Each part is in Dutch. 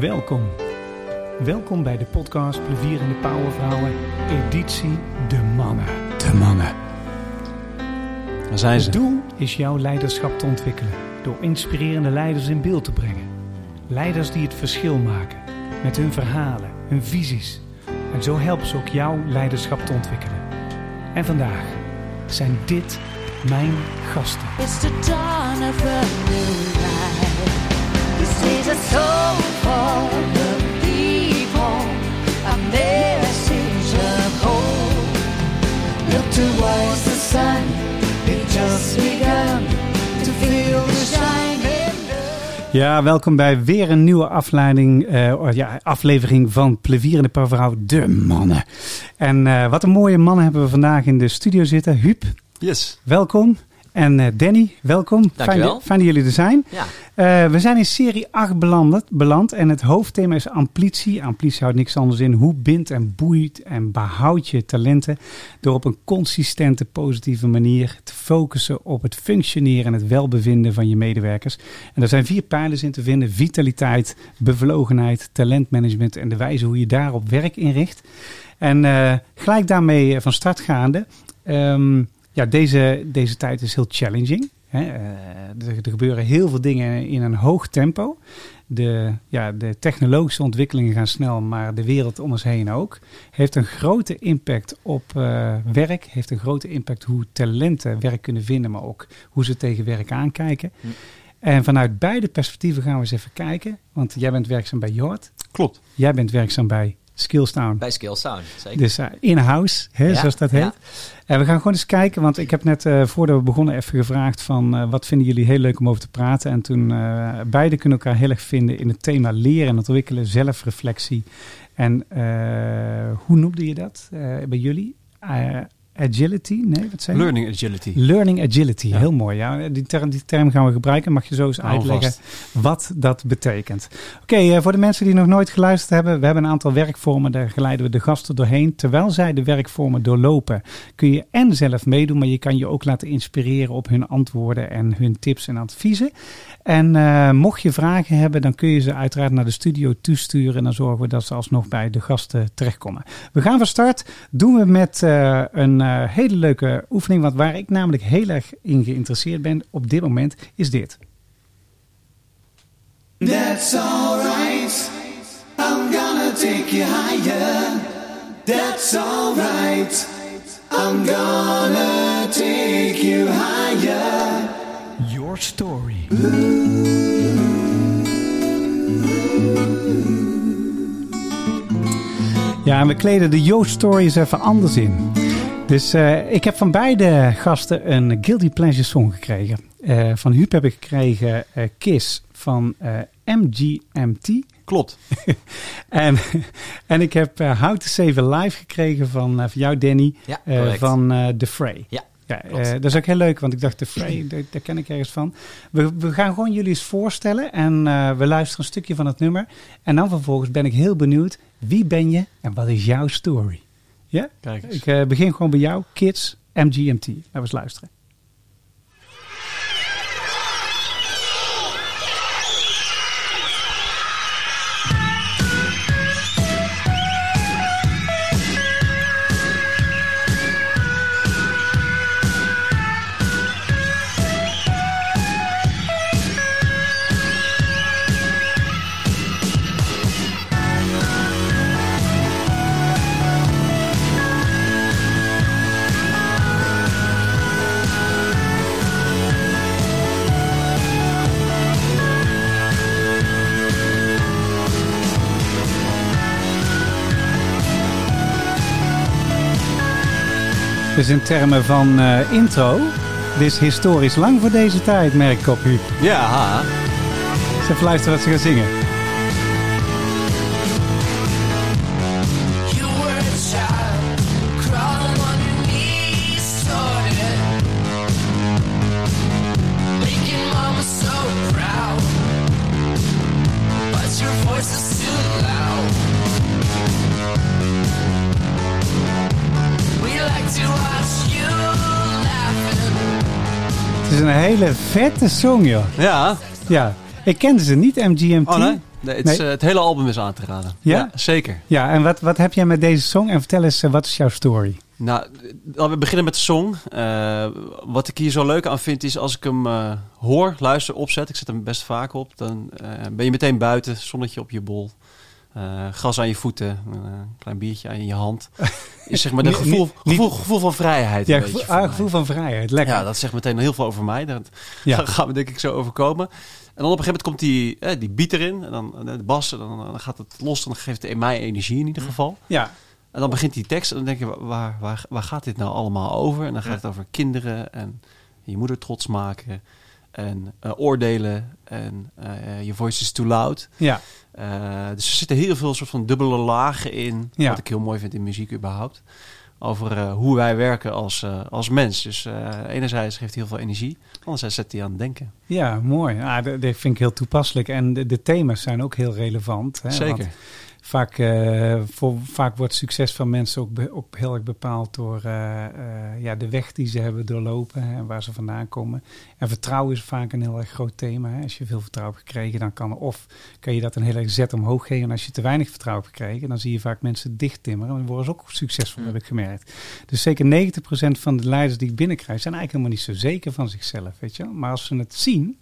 Welkom. Welkom bij de podcast Plevierende Powervrouwen, editie De Mannen. De mannen. Waar zijn Het ze? doel is jouw leiderschap te ontwikkelen door inspirerende leiders in beeld te brengen. Leiders die het verschil maken met hun verhalen, hun visies. En zo helpen ze ook jouw leiderschap te ontwikkelen. En vandaag zijn dit mijn gasten. It's the dawn of a new is a soul for the people, a message of hope. Look towards the sun, it just begun to feel the shining love. Ja, welkom bij weer een nieuwe afleiding, eh, ja, aflevering van Plevierende Powervrouw, De Mannen. En eh, wat een mooie mannen hebben we vandaag in de studio zitten. Huub, Yes. welkom. En eh, Danny, welkom. Fijn, Dankjewel. dat- fijn dat jullie er zijn. Ja, Eh, we zijn in serie 8 beland, beland en het hoofdthema is amplitie. Amplitie houdt niks anders in. Hoe bindt en boeit en behoud je talenten door op een consistente, positieve manier te focussen op het functioneren en het welbevinden van je medewerkers. En er zijn vier pijlers in te vinden: vitaliteit, bevlogenheid, talentmanagement en de wijze hoe je daarop werk inricht. En eh, gelijk daarmee van start gaande. ehm, ja, deze, deze tijd is heel challenging. Hè? Eh, er, er gebeuren heel veel dingen in een hoog tempo. De, ja, de technologische ontwikkelingen gaan snel, maar de wereld om ons heen ook. Heeft een grote impact op eh, werk. Heeft een grote impact hoe talenten werk kunnen vinden, maar ook hoe ze tegen werk aankijken. Hm. En vanuit beide perspectieven gaan we eens even kijken. Want jij bent werkzaam bij Jord. Klopt. Jij bent werkzaam bij Skillstown. bij Skill Sound, zeker. Dus eh, in-house, hè, Ja, zoals dat heet. ja. En we gaan gewoon eens kijken, want ik heb net eh, voordat we begonnen even gevraagd van eh, wat vinden jullie heel leuk om over te praten. En toen beide kunnen elkaar heel erg vinden in het thema leren en ontwikkelen, zelfreflectie. En hoe noemde je dat bij jullie? Agility? Nee, wat zei je? Learning agility. Learning agility, Ja. heel mooi. Ja. Die, term, die term gaan we gebruiken. Mag je zo eens uitleggen vast. wat dat betekent? Oké, eh, voor de mensen die nog nooit geluisterd hebben. We hebben een aantal werkvormen. Daar geleiden we de gasten doorheen. Terwijl zij de werkvormen doorlopen, kun je en zelf meedoen. Maar je kan je ook laten inspireren op hun antwoorden en hun tips en adviezen. En uh, mocht je vragen hebben, dan kun je ze uiteraard naar de studio toesturen. En dan zorgen we dat ze alsnog bij de gasten terechtkomen. We gaan van start. Doen we met uh, een uh, hele leuke oefening. Want waar ik namelijk heel erg in geïnteresseerd ben op dit moment, is dit. That's alright. I'm gonna take you higher. That's alright. I'm gonna take you higher. Your story. Ja, en we kleden de Yo Stories even anders in. Dus uh, ik heb van beide gasten een Guilty Pleasure song gekregen. Uh, van Huub heb ik gekregen uh, Kiss van MGMT. Klopt. en, en ik heb How to Save a Life gekregen van, van jou, Danny. Ja, van The Fray. Ja. Ja, uh, dat is ook heel leuk, want ik dacht, de Frey, daar, ken ik ergens van. We, we, gaan gewoon jullie eens voorstellen en uh, we luisteren een stukje van het nummer. En dan vervolgens ben ik heel benieuwd, wie ben je en wat is jouw story? Ja? Kijk eens. Ik uh, begin gewoon bij jou, Kids, MGMT. Laten we eens luisteren. Dus in termen van uh, intro, dit is historisch lang voor deze tijd, merk ik op u. Ja, ha. Eens even luisteren wat ze gaan zingen. Hele vette song, joh. Ja. Ja, ik kende ze niet, MGMT. Oh, nee? Nee, het, Nee. is, eh, het hele album is aan te raden. Ja? zeker. Ja, en wat, wat heb jij met deze song? En vertel eens, eh, wat is jouw story? Nou, laten we beginnen met de song. Eh, wat ik hier zo leuk aan vind is als ik hem eh, hoor, luister, opzet. Ik zet hem best vaak op. Dan eh, ben je meteen buiten, zonnetje op je bol. Eh, gras aan je voeten, een eh, klein biertje aan je hand. Is zeg maar een gevoel, gevoel, gevoel van vrijheid. Ja, een gevoel, ah, gevoel van vrijheid. Lekker. Ja, dat zegt meteen heel veel over mij. Dat Ja. gaat me denk ik zo overkomen. En dan op een gegeven moment komt die, eh, die beat erin. En dan de bas. En dan, dan gaat het los. En dan geeft het mij energie in ieder geval. ja. En dan begint die tekst. En dan denk je, waar, waar, waar gaat dit nou allemaal over? En dan gaat het over kinderen. En je moeder trots maken. En eh, oordelen. En eh, je voice is too loud. Ja. Eh, dus er zitten heel veel soort van dubbele lagen in. Ja. Wat ik heel mooi vind in muziek überhaupt. Over hoe wij werken als, als mens. Dus enerzijds geeft hij heel veel energie. Anderzijds zet hij aan het denken. Ja, mooi. Ah, dat, dat vind ik heel toepasselijk. En de, de thema's zijn ook heel relevant. Hè? Zeker. Want vaak, eh, voor, vaak wordt succes van mensen ook, be- ook heel erg bepaald door eh, eh, ja, de weg die ze hebben doorlopen en waar ze vandaan komen. En vertrouwen is vaak een heel erg groot thema. Hè? Als je veel vertrouwen hebt gekregen, dan kan of kan je dat een heel erg zet omhoog geven. En als je te weinig vertrouwen hebt gekregen, dan zie je vaak mensen dichttimmeren. En dan worden ze ook succesvol, heb ik gemerkt. Dus zeker 90% van de leiders die ik binnenkrijg, zijn eigenlijk helemaal niet zo zeker van zichzelf. Weet je? Maar als ze het zien,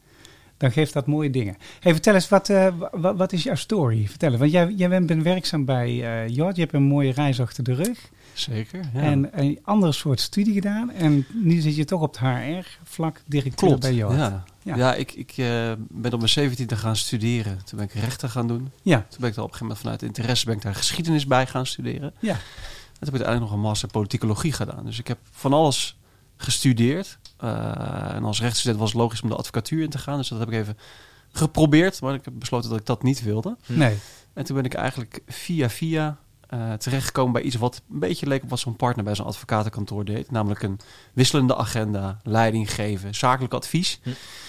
dan geeft dat mooie dingen. Hey, vertel eens, wat, eh, wa- wat, is jouw story? Vertel eens, want jij, jij bent bent werkzaam bij eh Jord. Je hebt een mooie reis achter de rug. Zeker. Ja. En een andere soort studie gedaan. En nu zit je toch op het HR-vlak directeur Klopt. bij Jord. Ja, Ja. ja. ik, ik eh, ben op mijn 17 gaan studeren. Toen ben ik rechten gaan doen. Ja, Toen ben ik daar op een gegeven moment vanuit interesse ben ik daar geschiedenis bij gaan studeren. ja. En toen heb ik uiteindelijk nog een master politicologie gedaan. Dus ik heb van alles gestudeerd. Eh, en als rechtsstudent was het logisch om de advocatuur in te gaan. Dus dat heb ik even geprobeerd. Maar ik heb besloten dat ik dat niet wilde. Nee. En toen ben ik eigenlijk via via eh, terechtgekomen bij iets wat een beetje leek op wat zo'n partner bij zo'n advocatenkantoor deed. Namelijk een wisselende agenda, leiding geven, zakelijk advies.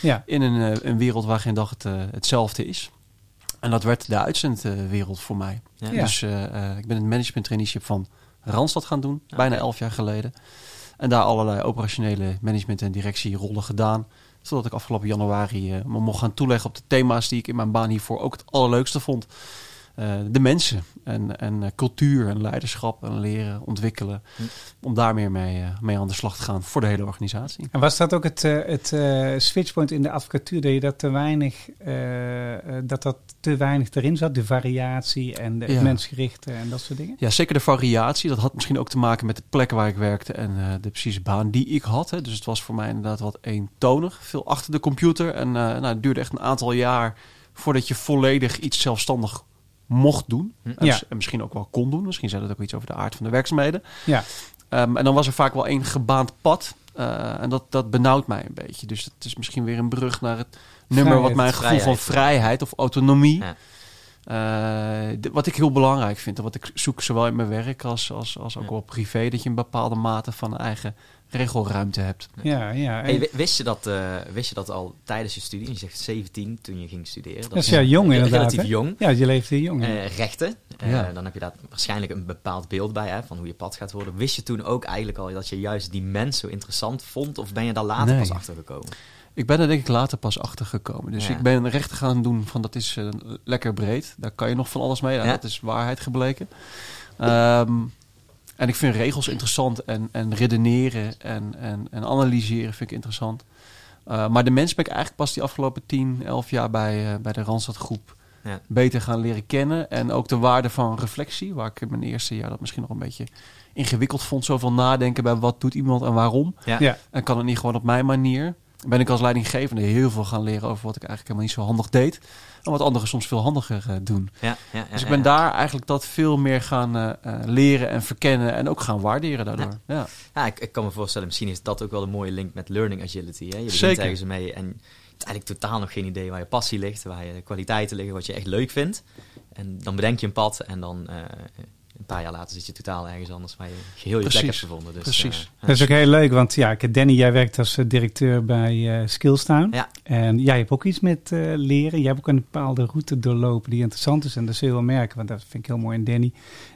Ja, In een, eh, een wereld waar geen dag het, hetzelfde is. En dat werd de uitzendwereld voor mij. Ja. Dus eh, eh, ik ben het management traineeship van Randstad gaan doen, Ah, bijna elf jaar geleden. En daar allerlei operationele management- en directierollen gedaan. Zodat ik afgelopen januari eh, me mocht gaan toeleggen op de thema's die ik in mijn baan hiervoor ook het allerleukste vond. Eh, de mensen en, en eh, cultuur en leiderschap en leren, ontwikkelen. Hm. Om daar meer mee, eh, mee aan de slag te gaan voor de hele organisatie. En was dat ook het, het switchpoint in de advocatuur, dat je dat te weinig, dat dat te weinig erin zat, de variatie en de, Ja. mensgerichte en dat soort dingen? Ja, zeker de variatie. Dat had misschien ook te maken met de plek waar ik werkte en de precieze baan die ik had. Hè. Dus het was voor mij inderdaad wat eentonig. Veel achter de computer. En nou, het duurde echt een aantal jaar voordat je volledig iets zelfstandig mocht doen. Hm. En, Ja. mis- en misschien ook wel kon doen. Misschien zei dat ook iets over de aard van de werkzaamheden. Ja, Ehm, en dan was er vaak wel één gebaand pad. Eh, en dat, dat benauwt mij een beetje. Dus het is misschien weer een brug naar het nummer wat mijn gevoel van Vrijheid. vrijheid of autonomie. Ja. Eh, wat ik heel belangrijk vind. En wat ik zoek zowel in mijn werk als, als, als ook Ja. wel privé. Dat je een bepaalde mate van eigen regelruimte hebt. ja, ja. Hey, wist, je dat, eh, wist je dat al tijdens je studie? Je zegt 17 toen je ging studeren. dat is ja jong inderdaad. Relatief hè? jong. Ja, je leeft heel jong. Eh, rechten. Eh, Ja. Dan heb je daar waarschijnlijk een bepaald beeld bij hè, van hoe je pad gaat worden. Wist je toen ook eigenlijk al dat je juist die mens zo interessant vond? Of ben je daar later Nee. pas achter gekomen? Ik ben er denk ik later pas achter gekomen. Dus Ja. ik ben rechten gaan doen van dat is eh, lekker breed. Daar kan je nog van alles mee. Nou, Ja. Dat is waarheid gebleken. Ehm, en ik vind regels interessant en, en redeneren en, en, en analyseren vind ik interessant. Eh, maar de mens ben ik eigenlijk pas die afgelopen 10, 11 jaar bij, eh, bij de Randstad groep Ja. beter gaan leren kennen. En ook de waarde van reflectie, waar ik in mijn eerste jaar dat misschien nog een beetje ingewikkeld vond. Zoveel nadenken bij wat doet iemand en waarom. Ja. Ja. En kan het niet gewoon op mijn manier. Ben ik als leidinggevende heel veel gaan leren over wat ik eigenlijk helemaal niet zo handig deed. En wat anderen soms veel handiger eh, doen. Ja, Dus ik ben daar eigenlijk dat veel meer gaan eh, eh, leren en verkennen. En ook gaan waarderen daardoor. Ja. Ja, ik, ik kan me voorstellen, misschien is dat ook wel een mooie link met learning agility. Hè? Je begint Zeker. ergens mee en je hebt eigenlijk totaal nog geen idee waar je passie ligt, waar je kwaliteiten liggen, wat je echt leuk vindt. En dan bedenk je een pad en dan een paar jaar later zit je totaal ergens anders waar je geheel je plek hebt Precies. gevonden. Dus, Precies. eh, Dat is ook heel leuk, want ja, ik- Danny, jij werkt als eh, directeur bij eh Skillstown. Ja. En jij hebt ook iets met leren. Jij hebt ook een bepaalde route doorlopen die interessant is. En dat zul je wel merken, want dat vind ik heel mooi. En Danny,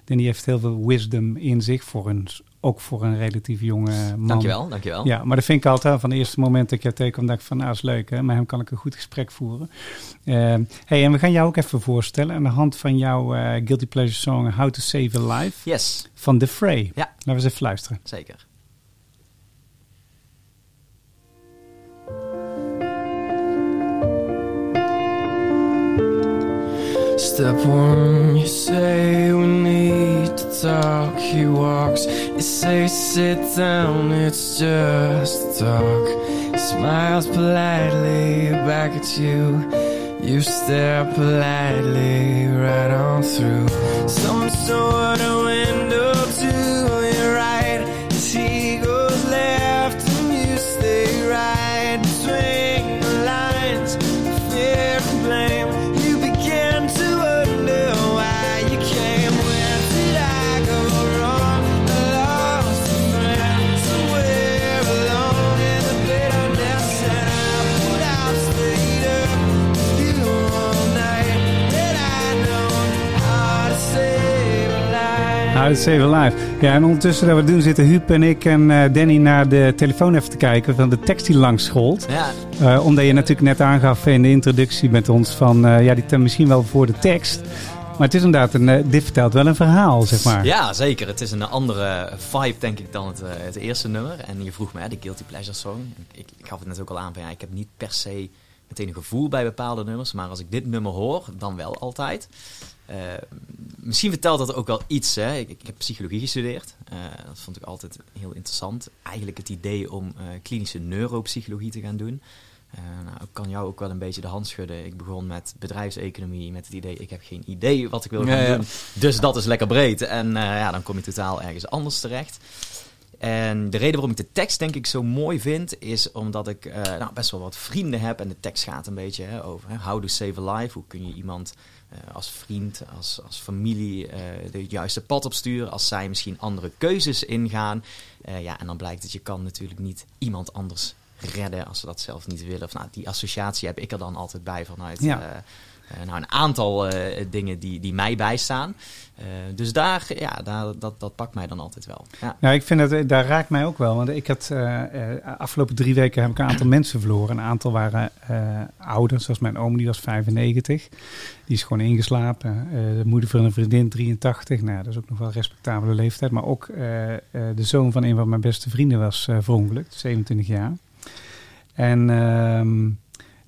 Danny heeft heel veel wisdom in zich voor een ook voor een relatief jonge man. Dankjewel, dankjewel. Ja, maar dat vind ik altijd van het eerste moment dat ik je tegenkom, dacht ik van, nou is leuk hè, met hem kan ik een goed gesprek voeren. Ehm, hey, en we gaan jou ook even voorstellen aan de hand van jouw eh, Guilty Pleasure song How to Save a Life Yes, van The Fray. Ja. Laten we eens even luisteren. zeker. Step one, you say we need to talk. He walks, you say sit down, it's just talk. Smiles politely back at you. You stare politely right on through some sort of window life. How to Save a Life. Ja, en ondertussen dat we doen zitten Huub en ik en eh, Danny naar de telefoon even te kijken van de tekst die langs scholt. Ja, Eh, omdat je natuurlijk net aangaf in de introductie met ons van, eh, ja, die ten misschien wel voor de tekst. Maar het is inderdaad, een, dit vertelt wel een verhaal, zeg maar. ja, zeker. Het is een andere vibe, denk ik, dan het, het eerste nummer. En je vroeg me, hè, de Guilty Pleasure song. Ik, ik gaf het net ook al aan van, ja, ik heb niet per se meteen een gevoel bij bepaalde nummers. Maar als ik dit nummer hoor, dan wel altijd. Eh, misschien vertelt dat ook wel iets. Hè. Ik, ik heb psychologie gestudeerd. Eh, dat vond ik altijd heel interessant. Eigenlijk het idee om eh, klinische neuropsychologie te gaan doen. Nou, ik kan jou ook wel een beetje de hand schudden. Ik begon met bedrijfseconomie, met het idee, ik heb geen idee wat ik wil gaan Ja, ja. doen. Dus dat is lekker breed. En ja, dan kom je totaal ergens anders terecht. En de reden waarom ik de tekst denk ik zo mooi vind, is omdat ik eh, nou, best wel wat vrienden heb. En de tekst gaat een beetje hè, over hè, how to save a life. Hoe kun je iemand eh, als vriend, als, als familie eh, de juiste pad opsturen. Als zij misschien andere keuzes ingaan. Ja, en dan blijkt dat je kan natuurlijk niet iemand anders redden als ze dat zelf niet willen. Of, nou, die associatie heb ik er dan altijd bij vanuit Ja. Eh, nou, een aantal eh, dingen die, die mij bijstaan. Eh, dus daar, ja, daar, dat, dat pakt mij dan altijd wel. Ja. Nou, ik vind dat, daar raakt mij ook wel. Want ik had afgelopen drie weken heb ik een aantal mensen verloren. Een aantal waren eh ouder, zoals mijn oom, die was 95. Die is gewoon ingeslapen. De moeder van een vriendin, 83. Nou, dat is ook nog wel een respectabele leeftijd. Maar ook de zoon van een van mijn beste vrienden was verongelukt, 27 jaar. En ehm,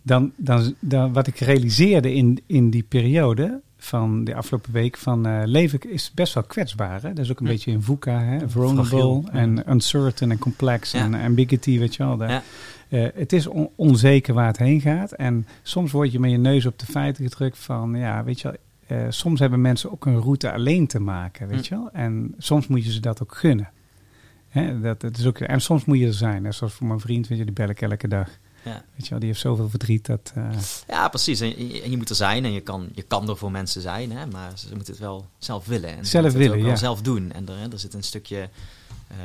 dan, dan, dan, wat ik realiseerde in, in die periode van de afgelopen week van eh, leven is best wel kwetsbaar. Hè? Dat is ook een beetje in VUCA, hè? vulnerable ja. en uncertain en complex Ja. en ambiguity, weet je wel. Eh, het is on- onzeker waar het heen gaat. En soms word je met je neus op de feiten gedrukt van, ja, weet je wel, eh, soms hebben mensen ook een route alleen te maken, weet Hm. je wel. En soms moet je ze dat ook gunnen. Hè, dat, dat is ook, en soms moet je er zijn. Zoals voor mijn vriend, weet je, die bel ik elke dag. Ja. Weet je wel, die heeft zoveel verdriet dat... eh, Ja, precies. En je, en je moet er zijn en je kan, je kan er voor mensen zijn, hè, maar ze moeten het wel zelf willen. En ze Zelf willen, ja. zelf doen. En er, er zit een stukje eh,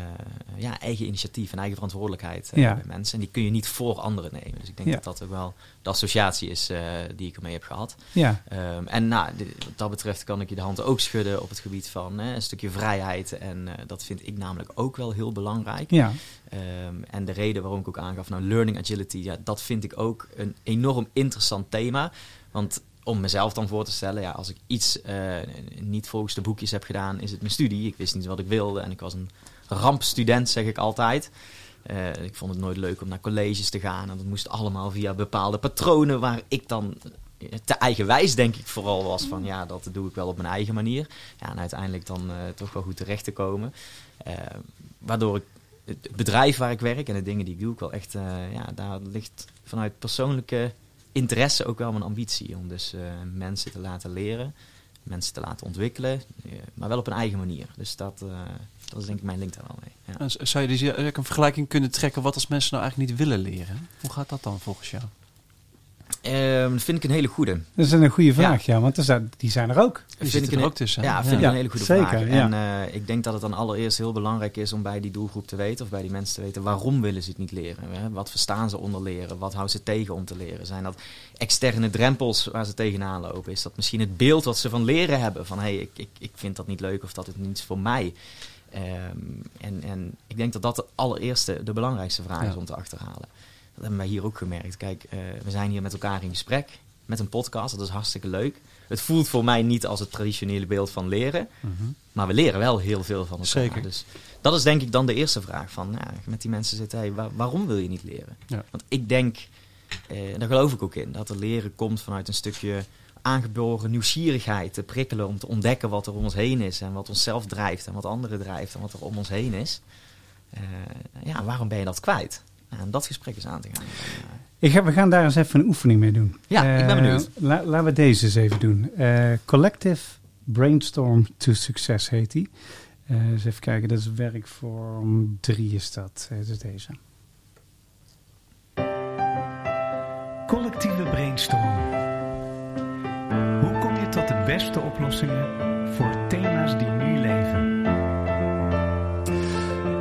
ja, eigen initiatief en eigen verantwoordelijkheid Ja. bij mensen. En die kun je niet voor anderen nemen. Dus ik denk Ja. dat dat ook wel de associatie is eh, die ik ermee heb gehad. ja, Ehm, en nou, wat dat betreft kan ik je de hand ook schudden op het gebied van een stukje vrijheid. En dat vind ik namelijk ook wel heel belangrijk. ja, Ehm, en de reden waarom ik ook aangaf, nou, learning agility, ja, dat vind ik ook een enorm interessant thema. Want om mezelf dan voor te stellen, ja, als ik iets niet volgens de boekjes heb gedaan, is het mijn studie. Ik wist niet wat ik wilde en ik was een rampstudent, zeg ik altijd. Eh, ik vond het nooit leuk om naar colleges te gaan en dat moest allemaal via bepaalde patronen waar ik dan eh, te eigenwijs denk ik vooral was van ja, dat doe ik wel op mijn eigen manier. Ja, en uiteindelijk dan eh, toch wel goed terecht te komen. Waardoor ik het bedrijf waar ik werk en de dingen die ik doe ook wel echt, ja, daar ligt vanuit persoonlijke interesse ook wel mijn ambitie om dus mensen te laten leren, mensen te laten ontwikkelen, eh, maar wel op een eigen manier. Dus dat, eh, dat is denk ik mijn link daar wel mee. Ja. Zou je dus een vergelijking kunnen trekken wat als mensen nou eigenlijk niet willen leren? Hoe gaat dat dan volgens jou? Ehm, dat vind ik een hele goede. dat is een goede vraag, ja, want er zijn- die zijn er ook. Die vind zitten ik er een- ook tussen. Ja, vind ik een hele goede zeker, vraag. ja. En eh, ik denk dat het dan allereerst heel belangrijk is om bij die doelgroep te weten, of bij die mensen te weten, waarom willen ze het niet leren? Hè? Wat verstaan ze onder leren? Wat houdt ze tegen om te leren? Zijn dat externe drempels waar ze tegenaan lopen? Is dat misschien het beeld wat ze van leren hebben? Van hé, hey, ik, ik, ik vind dat niet leuk of dat is niets voor mij. Ehm, en, en ik denk dat dat de allereerste, de belangrijkste vraag is om te achterhalen. Dat hebben wij hier ook gemerkt. Kijk, eh, we zijn hier met elkaar in gesprek met een podcast. Dat is hartstikke leuk. Het voelt voor mij niet als het traditionele beeld van leren. Maar we leren wel heel veel van elkaar. Zeker. Dus dat is denk ik dan de eerste vraag. Van, ja, met die mensen zitten, hey, waar- waarom wil je niet leren? Ja. Want ik denk, eh, daar geloof ik ook in, dat er leren komt vanuit een stukje aangeboren nieuwsgierigheid. Te prikkelen om te ontdekken wat er om ons heen is. En wat onszelf drijft en wat anderen drijft en wat er om ons heen is. Eh, ja, waarom ben je dat kwijt? En dat gesprek is aan te gaan. Ik we gaan daar eens even een oefening mee doen. Ja, ik ben Eh, benieuwd. la- laten we deze eens even doen. Eh, Collective Brainstorm to Success heet die. Eh eens even kijken, dat is werkvorm 3 is dat. Dat is deze. Collectieve brainstorm. Hoe kom je tot de beste oplossingen voor thema's die nu?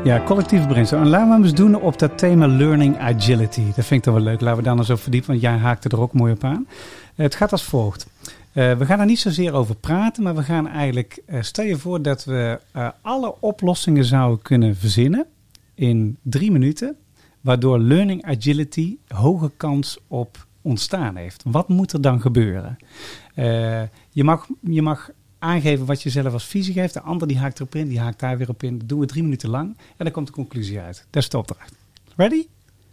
Ja, collectieve brainstorm. En laten we hem eens doen op dat thema learning agility. Dat vind ik toch wel leuk. Laten we daar nou zo verdiepen, want jij haakte er ook mooi op aan. Eh, het gaat als volgt. Eh, we gaan er niet zozeer over praten, maar we gaan eigenlijk... eh, stel je voor dat we alle oplossingen zouden kunnen verzinnen in drie minuten... waardoor learning agility hoge kans op ontstaan heeft. Wat moet er dan gebeuren? Je, mag, je mag aangeven wat je zelf als visie geeft. De ander die haakt erop in, die haakt daar weer op in. Dat doen we drie minuten lang en dan komt de conclusie uit. Dat is de opdracht. Ready?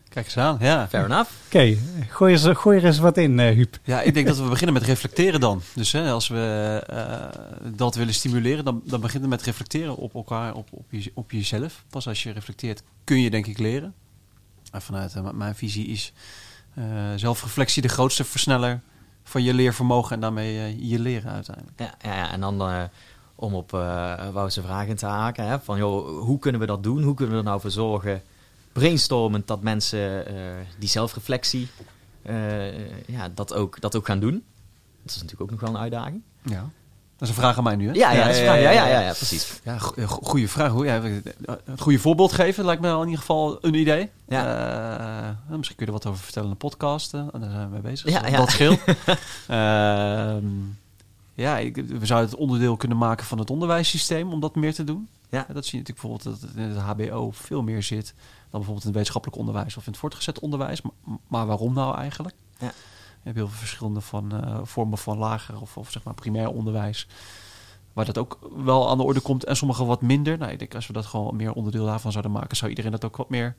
Kijk eens aan, ja. fair enough. Oké, gooi, gooi er eens wat in, eh Huub. Ja, ik denk dat we beginnen met reflecteren dan. Dus hè, als we eh, dat willen stimuleren, dan, dan begint het met reflecteren op elkaar, op, op, je, op jezelf. Pas als je reflecteert, kun je denk ik leren. En vanuit eh, mijn visie is eh, zelfreflectie de grootste versneller van je leervermogen en daarmee eh, je leren uiteindelijk. Ja, ja, ja, en dan eh, om op uh, Wout's vraag in te haken. Hè, van, joh, hoe kunnen we dat doen? Hoe kunnen we er nou voor zorgen, brainstormend, dat mensen eh, die zelfreflectie eh, ja, dat, ook, dat ook gaan doen? Dat is natuurlijk ook nog wel een uitdaging. Ja. Dat is een vraag aan mij nu, hè? Ja, ja, dat is een vraag. ja, ja, ja, ja, precies. Ja, go- goede vraag. Hoe, ja, het goede voorbeeld geven lijkt me in ieder geval een idee. Ja. Eh, misschien kun je er wat over vertellen in de podcast. eh, daar zijn we mee bezig. Ja, dat, ja. dat scheelt. Ehm, ja, ik, we zouden het onderdeel kunnen maken van het onderwijssysteem om dat meer te doen. Ja. dat zie je natuurlijk bijvoorbeeld dat het in het HBO veel meer zit dan bijvoorbeeld in het wetenschappelijk onderwijs of in het voortgezet onderwijs. Maar, maar waarom nou eigenlijk? Ja. Je hebt heel veel verschillende van, eh, vormen van lager of, of zeg maar primair onderwijs. Waar dat ook wel aan de orde komt en sommige wat minder. Nou, ik denk als we dat gewoon meer onderdeel daarvan zouden maken, zou iedereen dat ook wat meer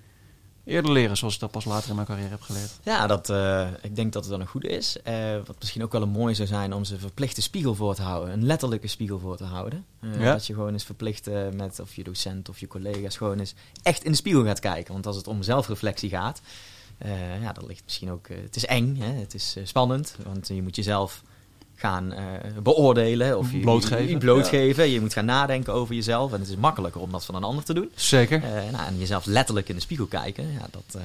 eerder leren, zoals ik dat pas later in mijn carrière heb geleerd. Ja, dat, eh, ik denk dat het dan een goede is. Eh, wat misschien ook wel een mooi zou zijn om ze verplichte spiegel voor te houden. Een letterlijke spiegel voor te houden. Ja. Dat je gewoon eens verplicht met of je docent of je collega's gewoon eens echt in de spiegel gaat kijken. Want als het om zelfreflectie gaat, eh, ja, dat ligt misschien ook... eh, het is eng, hè? het is eh, spannend, want je moet jezelf gaan eh, beoordelen. Of je, Blootgeven. Je, je blootgeven. Je moet gaan nadenken over jezelf. En het is makkelijker om dat van een ander te doen. Zeker. Eh, nou, en jezelf letterlijk in de spiegel kijken, ja, dat, eh,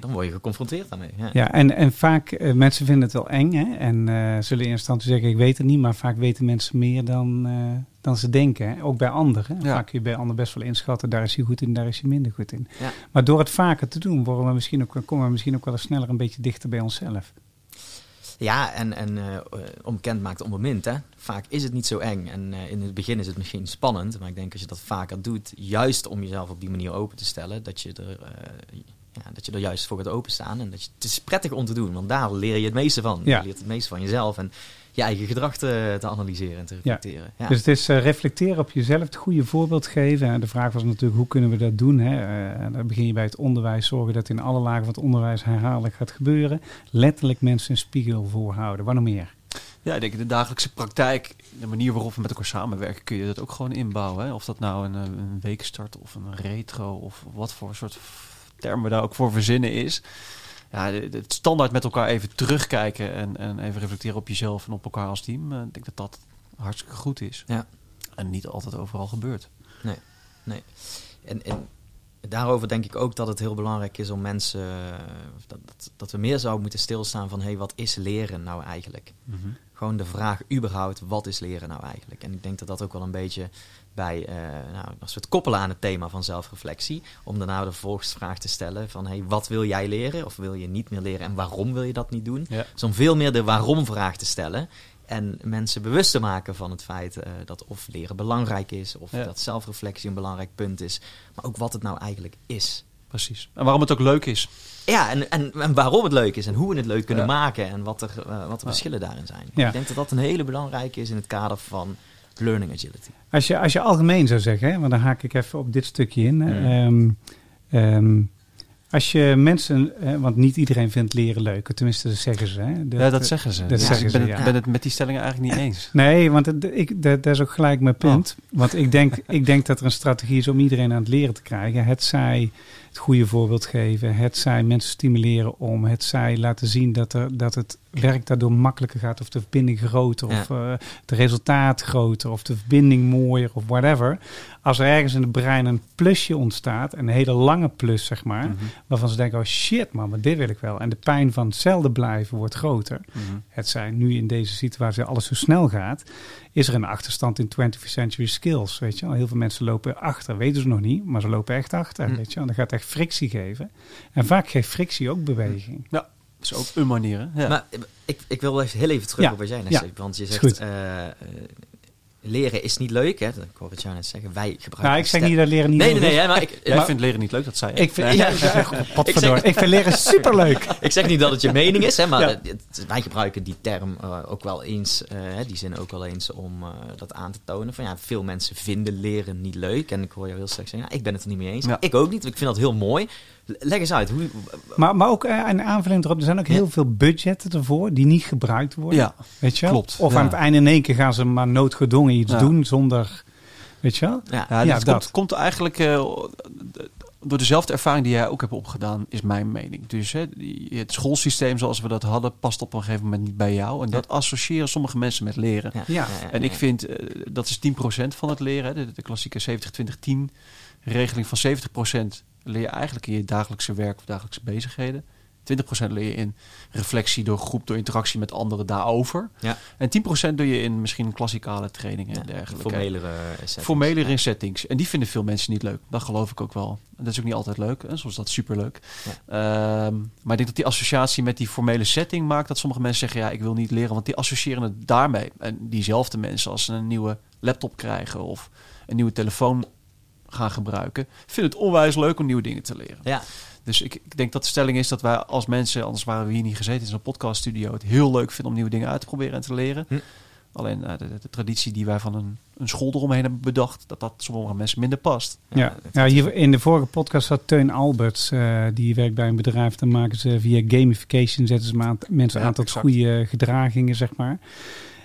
dan word je geconfronteerd daarmee. Ja. Ja, en, en vaak, mensen vinden het wel eng hè? en eh, zullen in eerste instantie zeggen, ik weet het niet, maar vaak weten mensen meer dan, eh, dan ze denken. Ook bij anderen. Ja. Vaak kun je bij anderen best wel inschatten, daar is hij goed in, daar is hij minder goed in. Ja. Maar door het vaker te doen, worden we misschien ook, komen we misschien ook wel eens sneller een beetje dichter bij onszelf. Ja, en, en eh, onbekend maakt onbemind. Hè? Vaak is het niet zo eng. En eh, in het begin is het misschien spannend. Maar ik denk als je dat vaker doet, juist om jezelf op die manier open te stellen, dat je er, eh, ja, dat je er juist voor gaat openstaan. En dat je, het is prettig om te doen, want daar leer je het meeste van. Ja. Je leert het meeste van jezelf en je eigen gedrag te, te analyseren en te reflecteren. Ja. Dus het is eh, reflecteren op jezelf, het goede voorbeeld geven. En de vraag was natuurlijk, hoe kunnen we dat doen? Hè? Eh, dan begin je bij het onderwijs, zorgen dat in alle lagen van het onderwijs herhaaldelijk gaat gebeuren. Letterlijk mensen een spiegel voorhouden. Wat nog meer? Ja, ik denk in de dagelijkse praktijk, de manier waarop we met elkaar samenwerken, kun je dat ook gewoon inbouwen. Hè? Of dat nou een, eh, een weekstart of een retro of wat voor soort termen we daar ook voor verzinnen is. Ja, het standaard met elkaar even terugkijken en, en even reflecteren op jezelf en op elkaar als team. eh, Ik denk dat dat hartstikke goed is. Ja. En niet altijd overal gebeurt. Nee. En, en daarover denk ik ook dat het heel belangrijk is om mensen. eh, Dat, dat, dat we meer zouden moeten stilstaan van: hé, hey, wat is leren nou eigenlijk? Gewoon de vraag überhaupt: wat is leren nou eigenlijk? En ik denk dat dat ook wel een beetje bij. eh, nou, als we het koppelen aan het thema van zelfreflectie. Om daarna de volksvraag te stellen: van hey, wat wil jij leren? Of wil je niet meer leren? En waarom wil je dat niet doen? Ja. Dus om veel meer de waarom-vraag te stellen. En mensen bewust te maken van het feit eh, dat of leren belangrijk is, of Ja. dat zelfreflectie een belangrijk punt is, maar ook wat het nou eigenlijk is. Precies. En waarom het ook leuk is. Ja, en, en, en waarom het leuk is en hoe we het leuk kunnen Ja. maken en wat, er, eh, wat de verschillen daarin zijn. Ik denk dat dat een hele belangrijke is in het kader van learning agility. Als je, als je algemeen zou zeggen, hè, want dan haak ik even op dit stukje in. hè. Mm. Ehm, ehm, als je mensen, want niet iedereen vindt leren leuk, tenminste dat zeggen ze. Hè. ja, dat zeggen ze. dat zeggen ik ben, ze, het, ja. ben het met die stellingen eigenlijk niet eens. Nee, want het, ik, dat, dat is ook gelijk mijn punt. Want ik denk, ik denk dat er een strategie is om iedereen aan het leren te krijgen. Het zij het goede voorbeeld geven, het zij mensen stimuleren om, het zij laten zien dat, er, dat het werk daardoor makkelijker gaat, of de verbinding groter, of eh, het resultaat groter, of de verbinding mooier, of whatever. Als er ergens in het brein een plusje ontstaat, een hele lange plus zeg maar, Mhm. waarvan ze denken, oh shit man, maar dit wil ik wel. En de pijn van hetzelfde blijven wordt groter Mhm. het zijn nu in deze situatie alles zo snel gaat, is er een achterstand in 21st century skills. Weet je wel? Heel veel mensen lopen achter, weten ze nog niet, maar ze lopen echt achter. Hm. Weet je wel? Dan gaat echt frictie geven. En vaak geeft frictie ook beweging. Dat is ook een manier. Hè? Ja. Maar eh, ik, ik wil even, heel even terug Ja, op wat jij net ja. zei. Want je zegt. Leren is niet leuk. Hè? Ik hoor het jou net zeggen. Wij gebruiken... Nou, ik zeg niet dat leren niet Nee, leuk nee, nee. is. hè, maar ik, Jij maar- vindt leren niet leuk, dat zei je. Ik vind, Nee. ja, ja, zeg- ik vind leren superleuk. Ik zeg niet dat het je mening is, hè, maar Ja. het- wij gebruiken die term eh, ook wel eens, eh, hè, die zin ook wel eens om eh, dat aan te tonen. Van ja, veel mensen vinden leren niet leuk. En ik hoor jou heel sterk zeggen, nou, ik ben het er niet mee eens. Ja. Ik ook niet, ik vind dat heel mooi. Leg eens uit, hoe, Maar, maar ook eh, een aanvulling erop, er zijn ook heel veel budgetten ervoor die niet gebruikt worden. Ja, Weet je wel? klopt, Of ja. aan het einde in één keer gaan ze maar noodgedwongen iets Ja. doen zonder, weet je wel? ja, ja, Ja, dit dat. Komt, komt eigenlijk eh, door dezelfde ervaring die jij ook hebt opgedaan, is mijn mening. Dus hè, het schoolsysteem zoals we dat hadden, past op een gegeven moment niet bij jou. En dat associëren sommige mensen met leren. ja, Ja. En ik vind, eh, dat is 10% van het leren. hè. De, de klassieke 70-20-10 regeling van 70% leer je eigenlijk in je dagelijkse werk of dagelijkse bezigheden. 20% leer je in reflectie door groep, door interactie met anderen daarover. Ja. En 10% doe je in misschien klassikale trainingen en Ja, dergelijke. formelere eh, settings. Formelere settings. En die vinden veel mensen niet leuk. Dat geloof ik ook wel. En dat is ook niet altijd leuk. En soms is dat superleuk. Ehm, maar ik denk dat die associatie met die formele setting maakt dat sommige mensen zeggen: ja, ik wil niet leren, want die associëren het daarmee. En diezelfde mensen, als ze een nieuwe laptop krijgen of een nieuwe telefoon gaan gebruiken, vinden het onwijs leuk om nieuwe dingen te leren. Ja, Dus ik, ik denk dat de stelling is dat wij als mensen, anders waren we hier niet gezeten in zo'n podcaststudio, het heel leuk vinden om nieuwe dingen uit te proberen en te leren. Hm. Alleen eh, de, de, de traditie die wij van een, een school eromheen hebben bedacht, dat dat sommige mensen minder past. Ja, ja hier in de vorige podcast zat Teun Alberts, eh, die werkt bij een bedrijf. Dan maken ze via gamification, zetten ze mensen Ja, aan tot goede gedragingen, zeg maar.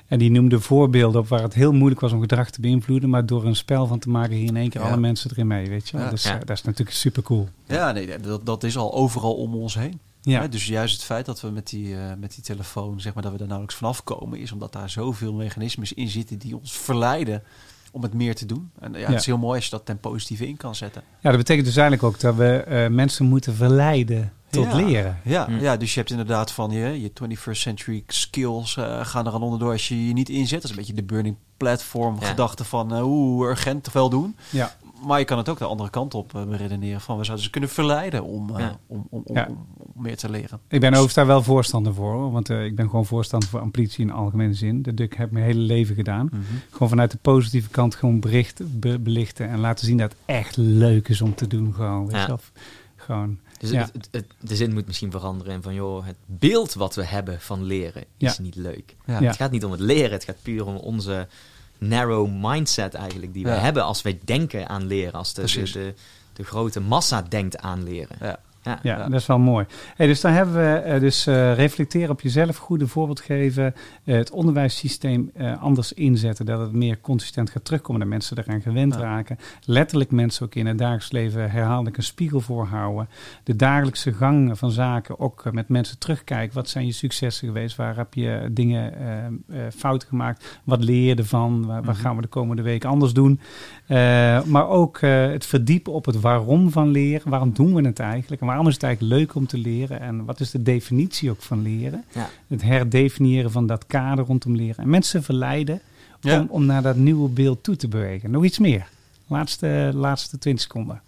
En die noemde voorbeelden op waar het heel moeilijk was om gedrag te beïnvloeden. Maar door een spel van te maken, hier in één keer Ja. alle mensen erin mee, weet je wel. Ja. Dus, Ja. dat is natuurlijk super cool. Ja, nee, dat, dat is al overal om ons heen. Ja, Hè, dus juist het feit dat we met die, eh, met die telefoon, zeg maar, dat we er nauwelijks vanaf komen, is omdat daar zoveel mechanismes in zitten die ons verleiden om het meer te doen. En ja, Ja. het is heel mooi als je dat ten positieve in kan zetten. ja, dat betekent dus eigenlijk ook dat we eh, mensen moeten verleiden tot Ja. leren. Ja, Hm. ja, dus je hebt inderdaad van je, je 21st century skills eh, gaan er aan onderdoor als je je niet inzet. Dat is een beetje de burning platform Ja. gedachte van eh, hoe urgent te veel doen. Ja. Maar je kan het ook de andere kant op eh, beredeneren van we zouden ze kunnen verleiden om, Ja. om, om, om, Ja. om, om meer te leren. Ik ben overigens daar wel voorstander voor, hoor, want eh, ik ben gewoon voorstander voor amplitie in algemene zin. Dat heb ik heb mijn hele leven gedaan. Gewoon vanuit de positieve kant gewoon bericht, be- belichten en laten zien dat het echt leuk is om te doen. Gewoon, weet Ja. je wel. Gewoon, Dus Ja. het, het- het- de zin moet misschien veranderen en van joh, het beeld wat we hebben van leren is Ja. niet leuk. Ja. Ja. Het gaat niet om het leren, het gaat puur om onze narrow mindset eigenlijk die we hebben als wij denken aan leren, als de, de, de, de grote massa denkt aan leren. Ja. Ja. ja, Ja. dat is wel mooi. Hey, dus dan hebben we eh, dus eh, reflecteren op jezelf, goede voorbeeld geven, eh, het onderwijssysteem anders inzetten, dat het meer consistent gaat terugkomen, dat mensen eraan gewend Ja. raken. Letterlijk mensen ook in het dagelijks leven herhaaldelijk een spiegel voorhouden. De dagelijkse gang van zaken ook met mensen terugkijken. Wat zijn je successen geweest? Waar heb je dingen fout gemaakt? Wat leer je ervan? Waar, waar Mhm. gaan we de komende week anders doen? Maar ook het verdiepen op het waarom van leren. Waarom doen we het eigenlijk? En waarom is het eigenlijk leuk om te leren? En wat is de definitie ook van leren? Ja. Het herdefiniëren van dat kader rondom leren. En mensen verleiden Ja. om, om naar dat nieuwe beeld toe te bewegen. Nog iets meer. Laatste, laatste 20 seconden.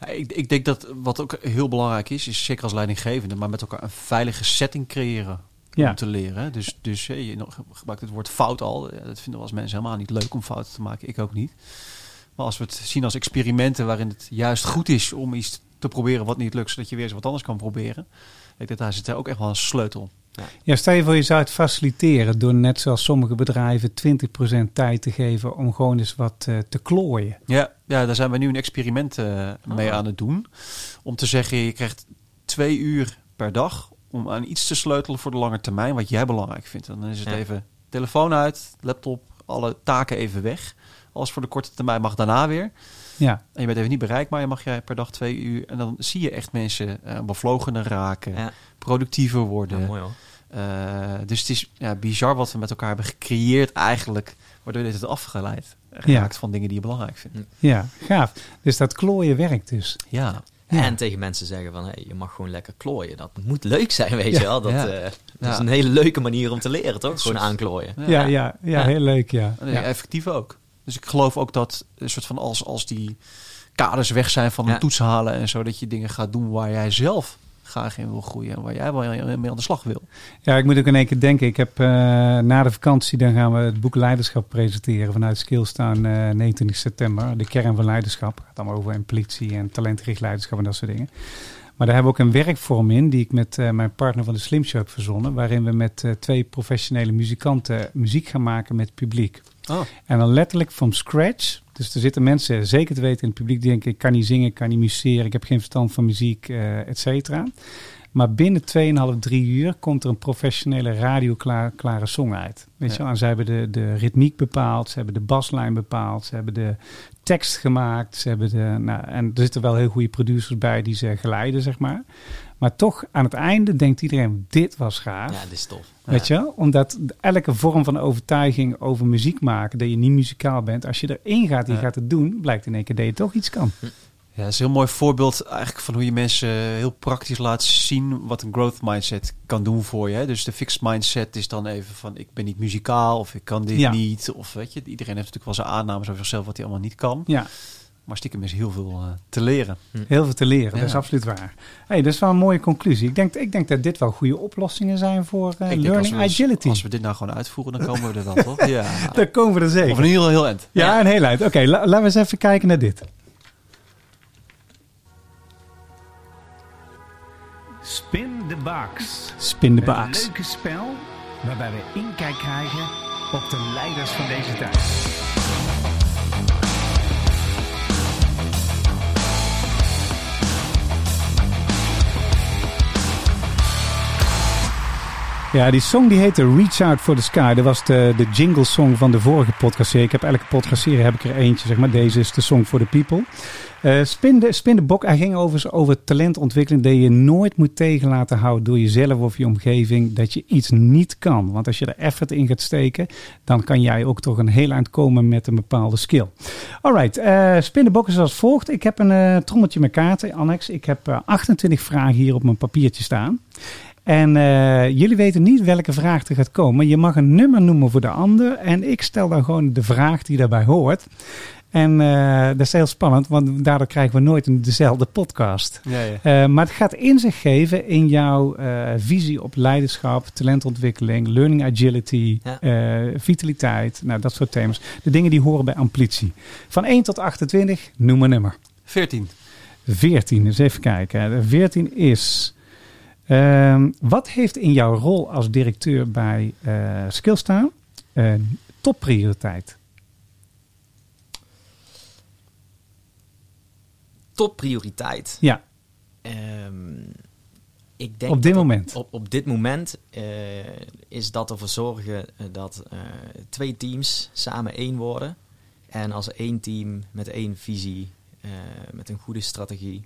Ja, ik, ik denk dat wat ook heel belangrijk is, is zeker als leidinggevende, maar met elkaar een veilige setting creëren Ja. om te leren. Dus, dus je gebruikt het woord fout al. Dat vinden we als mensen helemaal niet leuk om fouten te maken. Ik ook niet. Maar als we het zien als experimenten waarin het juist goed is om iets te proberen wat niet lukt, zodat je weer eens wat anders kan proberen. Ik denk dat daar zit ook echt wel een sleutel. Ja, stel je voor je zou het faciliteren door net zoals sommige bedrijven 20% tijd te geven om gewoon eens wat eh, te klooien. Ja, ja, daar zijn we nu een experiment eh, mee Ah. aan het doen. Om te zeggen, je krijgt twee uur per dag om aan iets te sleutelen voor de lange termijn, wat jij belangrijk vindt. En dan is het Ja. even telefoon uit, laptop, alle taken even weg. Alles voor de korte termijn mag daarna weer. Ja, En je bent even niet bereikbaar, je mag jij per dag twee uur. En dan zie je echt mensen eh bevlogener raken, Ja. productiever worden. Ja, mooi hoor. Eh, dus het is ja, bizar wat we met elkaar hebben gecreëerd eigenlijk, waardoor je dit het afgeleid raakt van dingen die je belangrijk vindt. ja, gaaf. Dus dat klooien werkt dus. Ja, Ja. En tegen mensen zeggen van, hey, je mag gewoon lekker klooien. Dat moet leuk zijn, weet je wel. Dat, Ja. eh, dat Ja. is een hele leuke manier om te leren, toch? Gewoon aanklooien. Ja, ja, ja, Ja. heel leuk, ja. En ja. effectief ook. Dus ik geloof ook dat een soort van als, als die kaders weg zijn van een Ja. toets halen en zo, dat je dingen gaat doen waar jij zelf graag in wil groeien en waar jij wel mee aan de slag wil. Ja, ik moet ook in één keer denken. Ik heb eh, na de vakantie, dan gaan we het boek Leiderschap presenteren vanuit Skillstown eh 29 september. De kern van leiderschap. Het gaat allemaal over ambitie en talentgericht leiderschap en dat soort dingen. Maar daar hebben we ook een werkvorm in die ik met eh, mijn partner van de Slim Show heb verzonnen. Waarin we met eh, twee professionele muzikanten muziek gaan maken met publiek. Oh. En dan letterlijk from scratch. Dus er zitten mensen, zeker te weten in het publiek, die denken: ik kan niet zingen, ik kan niet museren, ik heb geen verstand van muziek, eh et cetera. Maar binnen 2,5, 3 uur komt er een professionele radioklare song uit. Weet Ja. je wel? En ze hebben de, de ritmiek bepaald, ze hebben de baslijn bepaald, ze hebben de tekst gemaakt. Ze hebben de, nou, en er zitten wel heel goede producers bij die ze geleiden, zeg maar. Maar toch, aan het einde denkt iedereen, dit was gaaf. Ja, dit is tof. Weet je wel? Omdat elke vorm van overtuiging over muziek maken, dat je niet muzikaal bent, als je erin gaat, die Ja. gaat het doen, blijkt in één keer dat je toch iets kan. Ja, dat is een heel mooi voorbeeld eigenlijk van hoe je mensen heel praktisch laat zien wat een growth mindset kan doen voor je. hè. Dus de fixed mindset is dan even van ik ben niet muzikaal of ik kan dit Ja. niet. Of weet je, iedereen heeft natuurlijk wel zijn aannames over zichzelf wat hij allemaal niet kan. Ja, Maar stiekem is heel veel eh, te leren. heel veel te leren, dat is absoluut waar. Hey, dat is wel een mooie conclusie. Ik denk, ik denk dat dit wel goede oplossingen zijn voor eh, learning als we, agility. Als we dit nou gewoon uitvoeren, dan komen we er wel, toch? Ja. Daar komen we er zeker. Of een heel, heel eind. Ja, een heel uit. Oké, la- laten we eens even kijken naar dit. Spin the Box. Spin de Een baas. leuke spel waarbij we inkijk krijgen op de leiders van deze tijd. Ja, die song die heette Reach Out for the Sky. Dat was de, de jingle song van de vorige podcastserie. Ik heb elke podcastserie heb ik er eentje, zeg maar. Deze is de song for the people. Eh, spin, de, spin de hij ging over, over talentontwikkeling. Dat je nooit moet tegen laten houden door jezelf of je omgeving. Dat je iets niet kan. Want als je er effort in gaat steken, dan kan jij ook toch een heel eind komen met een bepaalde skill. Alright, eh spin de is als volgt. Ik heb een eh, trommeltje met kaarten, Annex. Ik heb eh, 28 vragen hier op mijn papiertje staan. En eh, jullie weten niet welke vraag er gaat komen. Je mag een nummer noemen voor de ander. En ik stel dan gewoon de vraag die daarbij hoort. En eh, dat is heel spannend, want daardoor krijgen we nooit een, dezelfde podcast. Ja, ja. Eh, maar het gaat inzicht geven in jouw visie op leiderschap, talentontwikkeling, learning agility, Ja. vitaliteit. Nou, dat soort thema's. De dingen die horen bij ambitie. Van 1 tot 28, noem een nummer. 14. 14, dus even kijken. De 14 is. Ehm, wat heeft in jouw rol als directeur bij eh Skillstaan eh topprioriteit? Topprioriteit. Ja, Ehm, ik denk op dit moment. Op, op dit moment eh, is dat ervoor zorgen dat twee teams samen één worden. En als één team met één visie, met een goede strategie,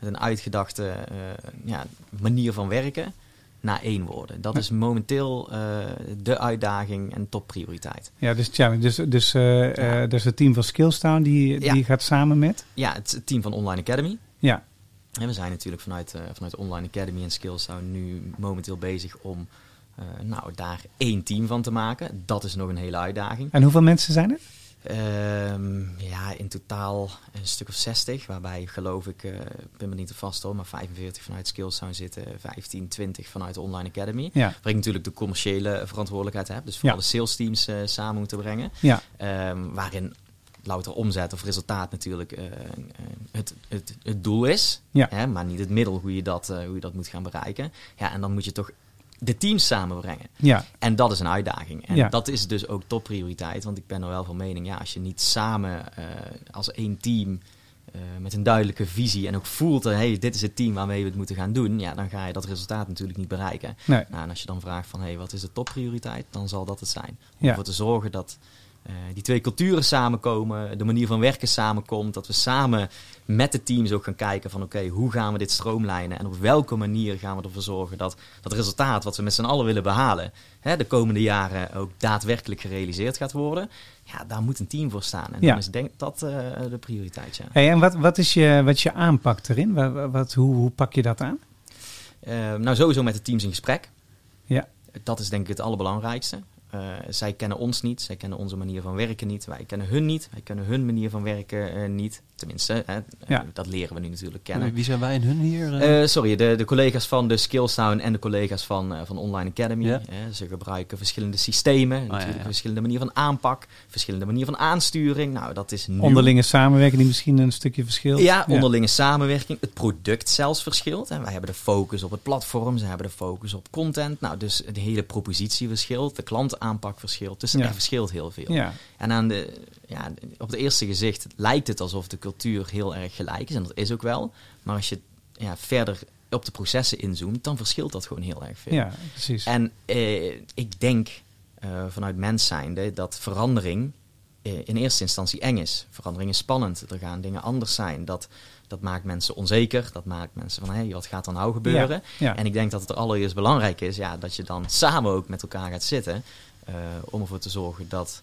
met een uitgedachte eh, ja, manier van werken, naar één worden. Dat is momenteel eh, de uitdaging en topprioriteit. Ja, dus challenge. Dus, dus Ja. eh, dus het team van Skillstaan die, Ja. die gaat samen met. Ja, het team van Online Academy. Ja, En we zijn natuurlijk vanuit, vanuit Online Academy en Skills nu momenteel bezig om nou, daar één team van te maken. Dat is nog een hele uitdaging. en hoeveel mensen zijn er? Ehm, ja, in totaal een stuk of 60, waarbij geloof ik, eh, ik ben me niet te vast hoor, maar 45 vanuit Skills zou zitten, 15, 20 vanuit de Online Academy. Ja, Waar ik natuurlijk de commerciële verantwoordelijkheid heb, dus voor Ja. alle sales teams eh, samen moeten brengen. ja, Ehm, waarin louter omzet of resultaat natuurlijk eh, het, het, het doel is, Ja. hè, maar niet het middel hoe je, dat, hoe je dat moet gaan bereiken. Ja, en dan moet je toch de teams samenbrengen. ja, En dat is een uitdaging. En Ja. dat is dus ook topprioriteit. Want ik ben er wel van mening, ja, als je niet samen eh, als één team eh, met een duidelijke visie en ook voelt, eh, hey, dit is het team waarmee we het moeten gaan doen, ja, dan ga je dat resultaat natuurlijk niet bereiken. nee, Nou, en als je dan vraagt van, hey, wat is de topprioriteit, dan zal dat het zijn. Om Ja. ervoor te zorgen dat eh, die twee culturen samenkomen, de manier van werken samenkomt, dat we samen met de teams ook gaan kijken van, oké, hoe gaan we dit stroomlijnen en op welke manier gaan we ervoor zorgen dat dat resultaat wat we met z'n allen willen behalen, hè, de komende jaren ook daadwerkelijk gerealiseerd gaat worden. Ja, daar moet een team voor staan. En Ja. dan is denk dat eh, de prioriteit, ja. Hey, en wat, wat, is je, wat je aanpak erin? Wat, wat, hoe, hoe pak je dat aan? Eh, nou, sowieso met de teams in gesprek. Ja. Dat is denk ik het allerbelangrijkste. Eh, zij kennen ons niet, zij kennen onze manier van werken niet, wij kennen hun niet, wij kennen hun manier van werken eh, niet. Tenminste, hè, Ja. dat leren we nu natuurlijk kennen. Wie zijn wij en hun hier? eh? Eh, sorry, de, de collega's van de Skillstown en de collega's van, eh, van Online Academy. Ja. Ze gebruiken verschillende systemen, natuurlijk Oh, ja. verschillende manieren van aanpak, verschillende manieren van aansturing. Nou, dat is nieuw. Onderlinge samenwerking die misschien een stukje verschilt. Ja, onderlinge samenwerking. Het product zelfs verschilt. En wij hebben de focus op het platform. Ze hebben de focus op content. Nou, dus de hele propositie verschilt. De klantaanpak verschilt. Dus Ja. er verschilt heel veel. Ja, En aan de, ja, op het eerste gezicht lijkt het alsof de cultuur heel erg gelijk is. En dat is ook wel. Maar als je ja, verder op de processen inzoomt, dan verschilt dat gewoon heel erg veel. ja precies. En eh, ik denk eh, vanuit mens zijnde dat verandering eh, in eerste instantie eng is. Verandering is spannend. Er gaan dingen anders zijn. Dat, dat maakt mensen onzeker. Dat maakt mensen van, hé, wat gaat er nou gebeuren? ja. En ik denk dat het er allereerst belangrijk is ja, dat je dan samen ook met elkaar gaat zitten. om ervoor te zorgen dat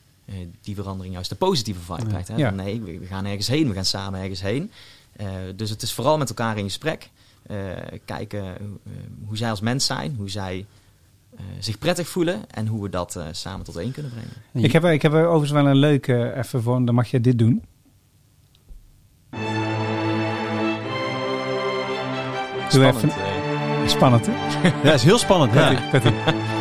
die verandering juist de positieve vibe krijgt. Hè? Ja. Van, nee, we, we gaan ergens heen. We gaan samen ergens heen. Eh, dus het is vooral met elkaar in gesprek. eh, kijken eh, hoe zij als mens zijn. Hoe zij eh, zich prettig voelen. En hoe we dat eh, samen tot één kunnen brengen. Ik heb, ik heb er overigens wel een leuke even voor, dan mag je dit doen. Doe even. Spannend, eh. Spannend, hè? Ja, dat is heel spannend. Ja.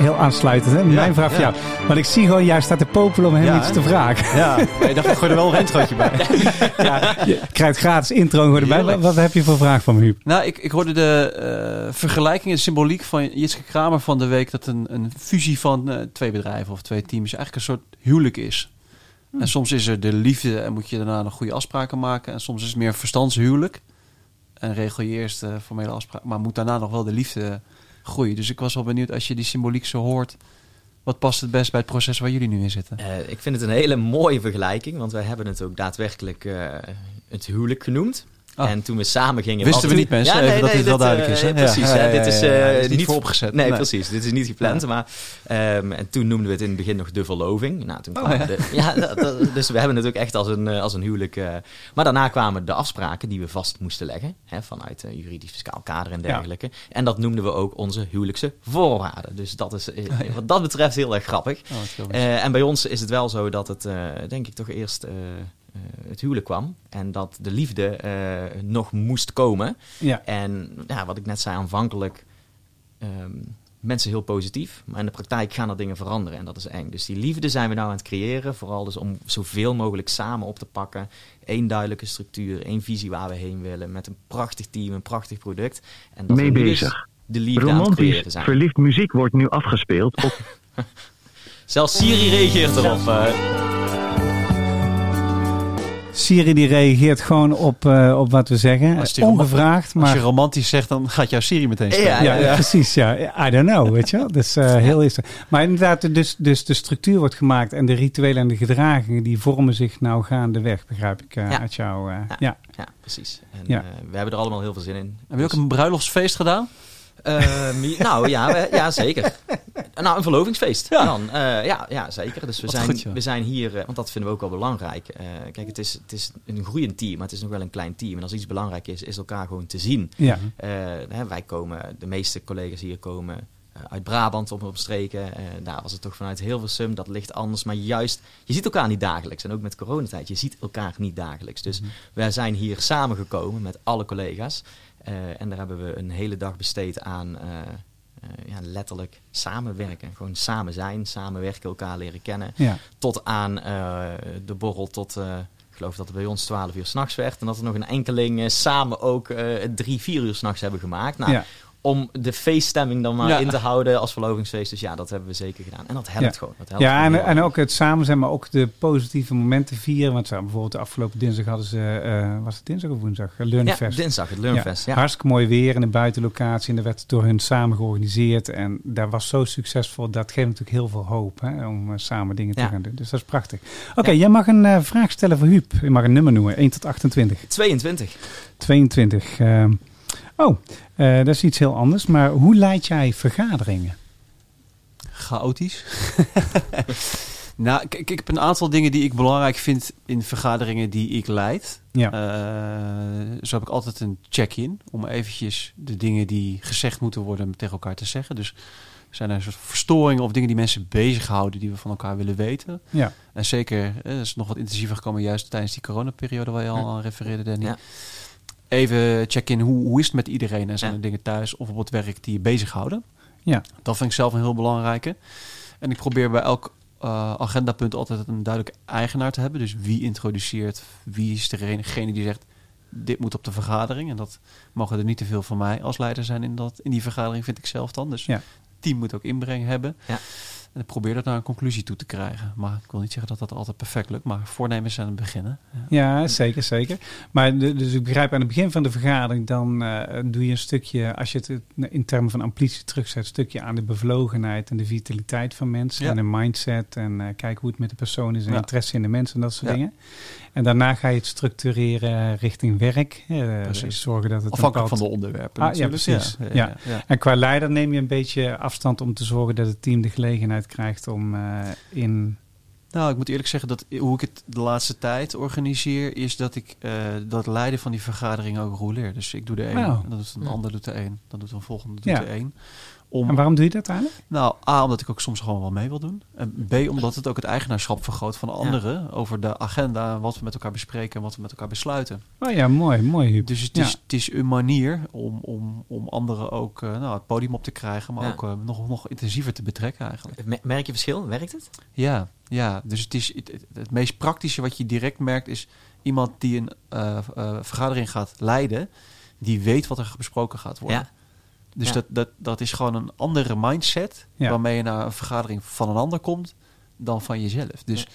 heel aansluitend, hè? Mijn vraag voor ja. jou. Want ik zie gewoon, jij staat te popelen om hem Ja, iets te vragen. Ja, ik dacht, ik gooi er wel een rentrootje bij. Je krijgt gratis intro erbij. Wat, wat heb je voor vraag van me, Huub? Nou, ik, ik hoorde de eh, vergelijking en symboliek van Jitske Kramer van de week... dat een, een fusie van eh, twee bedrijven of twee teams eigenlijk een soort huwelijk is. En soms is er de liefde en moet je daarna nog goede afspraken maken. En soms is het meer verstandshuwelijk. En regel je eerst de formele afspraak, maar moet daarna nog wel de liefde Dus ik was wel benieuwd als je die symboliek zo hoort... wat past het best bij het proces waar jullie nu in zitten? Eh, ik vind het een hele mooie vergelijking, want wij hebben het ook daadwerkelijk eh, het huwelijk genoemd. Ah. En toen we samen gingen... Wisten we niet, mensen, even dat dit wel duidelijk is, hè? eh, precies, Ja, ja, dit ja, is, ja, ja. eh, is niet niet vooropgezet. Nee, Nee. precies. Dit is niet gepland. Maar, ehm, en toen noemden we het in het begin nog de verloving. Nou, toen Oh, kwamen ja. de, ja, dat- dat- dus we hebben het ook echt als een, eh, als een huwelijk. maar daarna kwamen de afspraken die we vast moesten leggen. Hè, vanuit juridisch fiscaal kader en dergelijke. En dat noemden we ook onze huwelijkse voorwaarden. Dus dat is eh, wat dat betreft heel erg grappig. Oh, en bij ons is het wel zo dat het, denk ik, toch eerst het huwelijk kwam. En dat de liefde eh, nog moest komen. Ja. En ja, wat ik net zei, aanvankelijk ehm, mensen heel positief. Maar in de praktijk gaan er dingen veranderen en dat is eng. Dus die liefde zijn we nou aan het creëren. Vooral dus om zoveel mogelijk samen op te pakken. Eén duidelijke structuur, één visie waar we heen willen. Met een prachtig team, een prachtig product. En dat Mee dus bezig. de liefde aan het Romantisch creëren zijn. verliefd muziek wordt nu afgespeeld op Zelfs Siri reageert erop. eh. Siri die reageert gewoon op, eh, op wat we zeggen. Als Ongevraagd, Als maar... je romantisch zegt, dan gaat jouw Siri meteen staan. Ja, Ja, precies. Ja. I don't know, weet je wel. Dat is eh, heel. Maar inderdaad, dus, dus de structuur wordt gemaakt en de rituelen en de gedragingen die vormen zich nou gaandeweg, begrijp ik eh, Ja. uit jou. eh, Ja. ja. Ja, precies. En Ja. eh, we hebben er allemaal heel veel zin in. Heb je ook een bruiloftsfeest gedaan? Ehm, nou ja, ja, zeker. Nou, een verlovingsfeest. Ja. Dan, eh, ja, ja, zeker. Dus we Wat zijn, goed, we zijn hier, eh, want dat vinden we ook wel belangrijk. Eh, kijk, het is, het is een groeiend team, maar het is nog wel een klein team. En als iets belangrijk is, is elkaar gewoon te zien. Ja, hè, wij komen, de meeste collega's hier komen uit Brabant op streken. Daar was het toch vanuit Hilversum, dat ligt anders. Maar juist, je ziet elkaar niet dagelijks. En ook met coronatijd, je ziet elkaar niet dagelijks. Dus wij zijn hier samengekomen met alle collega's. Eh, en daar hebben we een hele dag besteed aan eh, eh, ja, letterlijk samenwerken. Gewoon samen zijn, samenwerken, elkaar leren kennen. ja. Tot aan de borrel tot... ik geloof dat het bij ons 12 uur s'nachts werd. En dat we nog een enkeling samen ook drie, vier uur s'nachts hebben gemaakt. Nou, ja. Om de feeststemming dan maar Ja. in te houden als verlovingsfeest. Dus ja, dat hebben we zeker gedaan. En dat helpt Ja. gewoon. Dat helpt Ja, en, en ook het samen zijn, maar ook de positieve momenten vieren. Want zo, bijvoorbeeld de afgelopen dinsdag hadden ze, eh, was het dinsdag of woensdag? Eh, Learning ja, dinsdag, het Learnfest. Ja. Hartstikke mooi weer in een buitenlocatie. En dat werd door hun samen georganiseerd. En dat was zo succesvol. Dat geeft natuurlijk heel veel hoop hè, om eh, samen dingen te gaan doen. Dus dat is prachtig. Oké, jij mag een vraag stellen voor Huub. Je mag een nummer noemen. 1 tot 28. 22. 22. Ehm, oh, eh, dat is iets heel anders. Maar hoe leid jij vergaderingen? Chaotisch. nou, kijk, ik heb een aantal dingen die ik belangrijk vind in vergaderingen die ik leid. Ja. Eh, zo heb ik altijd een check-in om eventjes de dingen die gezegd moeten worden tegen elkaar te zeggen. Dus zijn er soort verstoringen of dingen die mensen bezighouden die we van elkaar willen weten. Ja. En zeker, eh, dat is nog wat intensiever gekomen juist tijdens die coronaperiode waar je al Ja. aan refereerde, Danny. Ja. Even check-in, hoe, hoe is het met iedereen? En zijn Ja. er dingen thuis of op het werk die je bezighouden? Ja. Dat vind ik zelf een heel belangrijke. En ik probeer bij elk eh, agendapunt altijd een duidelijke eigenaar te hebben. Dus wie introduceert, wie is degene die zegt, dit moet op de vergadering. En dat mogen er niet te veel van mij als leider zijn in, dat, in die vergadering, vind ik zelf dan. Dus Ja. het team moet ook inbreng hebben. Ja. En ik probeer dat naar een conclusie toe te krijgen. Maar ik wil niet zeggen dat dat altijd perfect lukt. Maar voornemens zijn het beginnen. Ja. Ja, zeker, zeker. Maar de- dus ik begrijp aan het begin van de vergadering, dan eh, doe je een stukje, als je het in termen van amplitie terugzet, een stukje aan de bevlogenheid en de vitaliteit van mensen Ja. en de mindset en eh kijken hoe het met de persoon is en Ja. interesse in de mensen en dat soort Ja. dingen. En daarna ga je het structureren richting werk. eh, Precies. Zorgen dat het een Afhankelijk van de onderwerpen Ah, ja, precies. Ja. En qua leider neem je een beetje afstand om te zorgen dat het team de gelegenheid krijgt om eh, in... Nou, ik moet eerlijk zeggen dat hoe ik het de laatste tijd organiseer, is dat ik eh, dat leiden van die vergadering ook roleer. Dus ik doe de een, en dan doet een Ja. ander doet de een, dan doet een volgende doet Ja. de een. Om, En waarom doe je dat eigenlijk? nou, A, omdat ik ook soms gewoon wel mee wil doen. En B, omdat het ook het eigenaarschap vergroot van anderen over de agenda, wat we met elkaar bespreken en wat we met elkaar besluiten. Oh ja, mooi, mooi Huub. Dus het, Ja. is, het is een manier om, om, om anderen ook eh, nou, het podium op te krijgen, maar Ja. ook eh, nog, nog intensiever te betrekken eigenlijk. Me- Merk je verschil? Werkt het? Ja, ja. dus het, is, het, het- het meest praktische wat je direct merkt is iemand die een eh, vergadering gaat leiden, die weet wat er besproken gaat worden. Dus Ja. Dat, dat, dat is gewoon een andere mindset Ja. waarmee je naar een vergadering van een ander komt dan van jezelf. Dus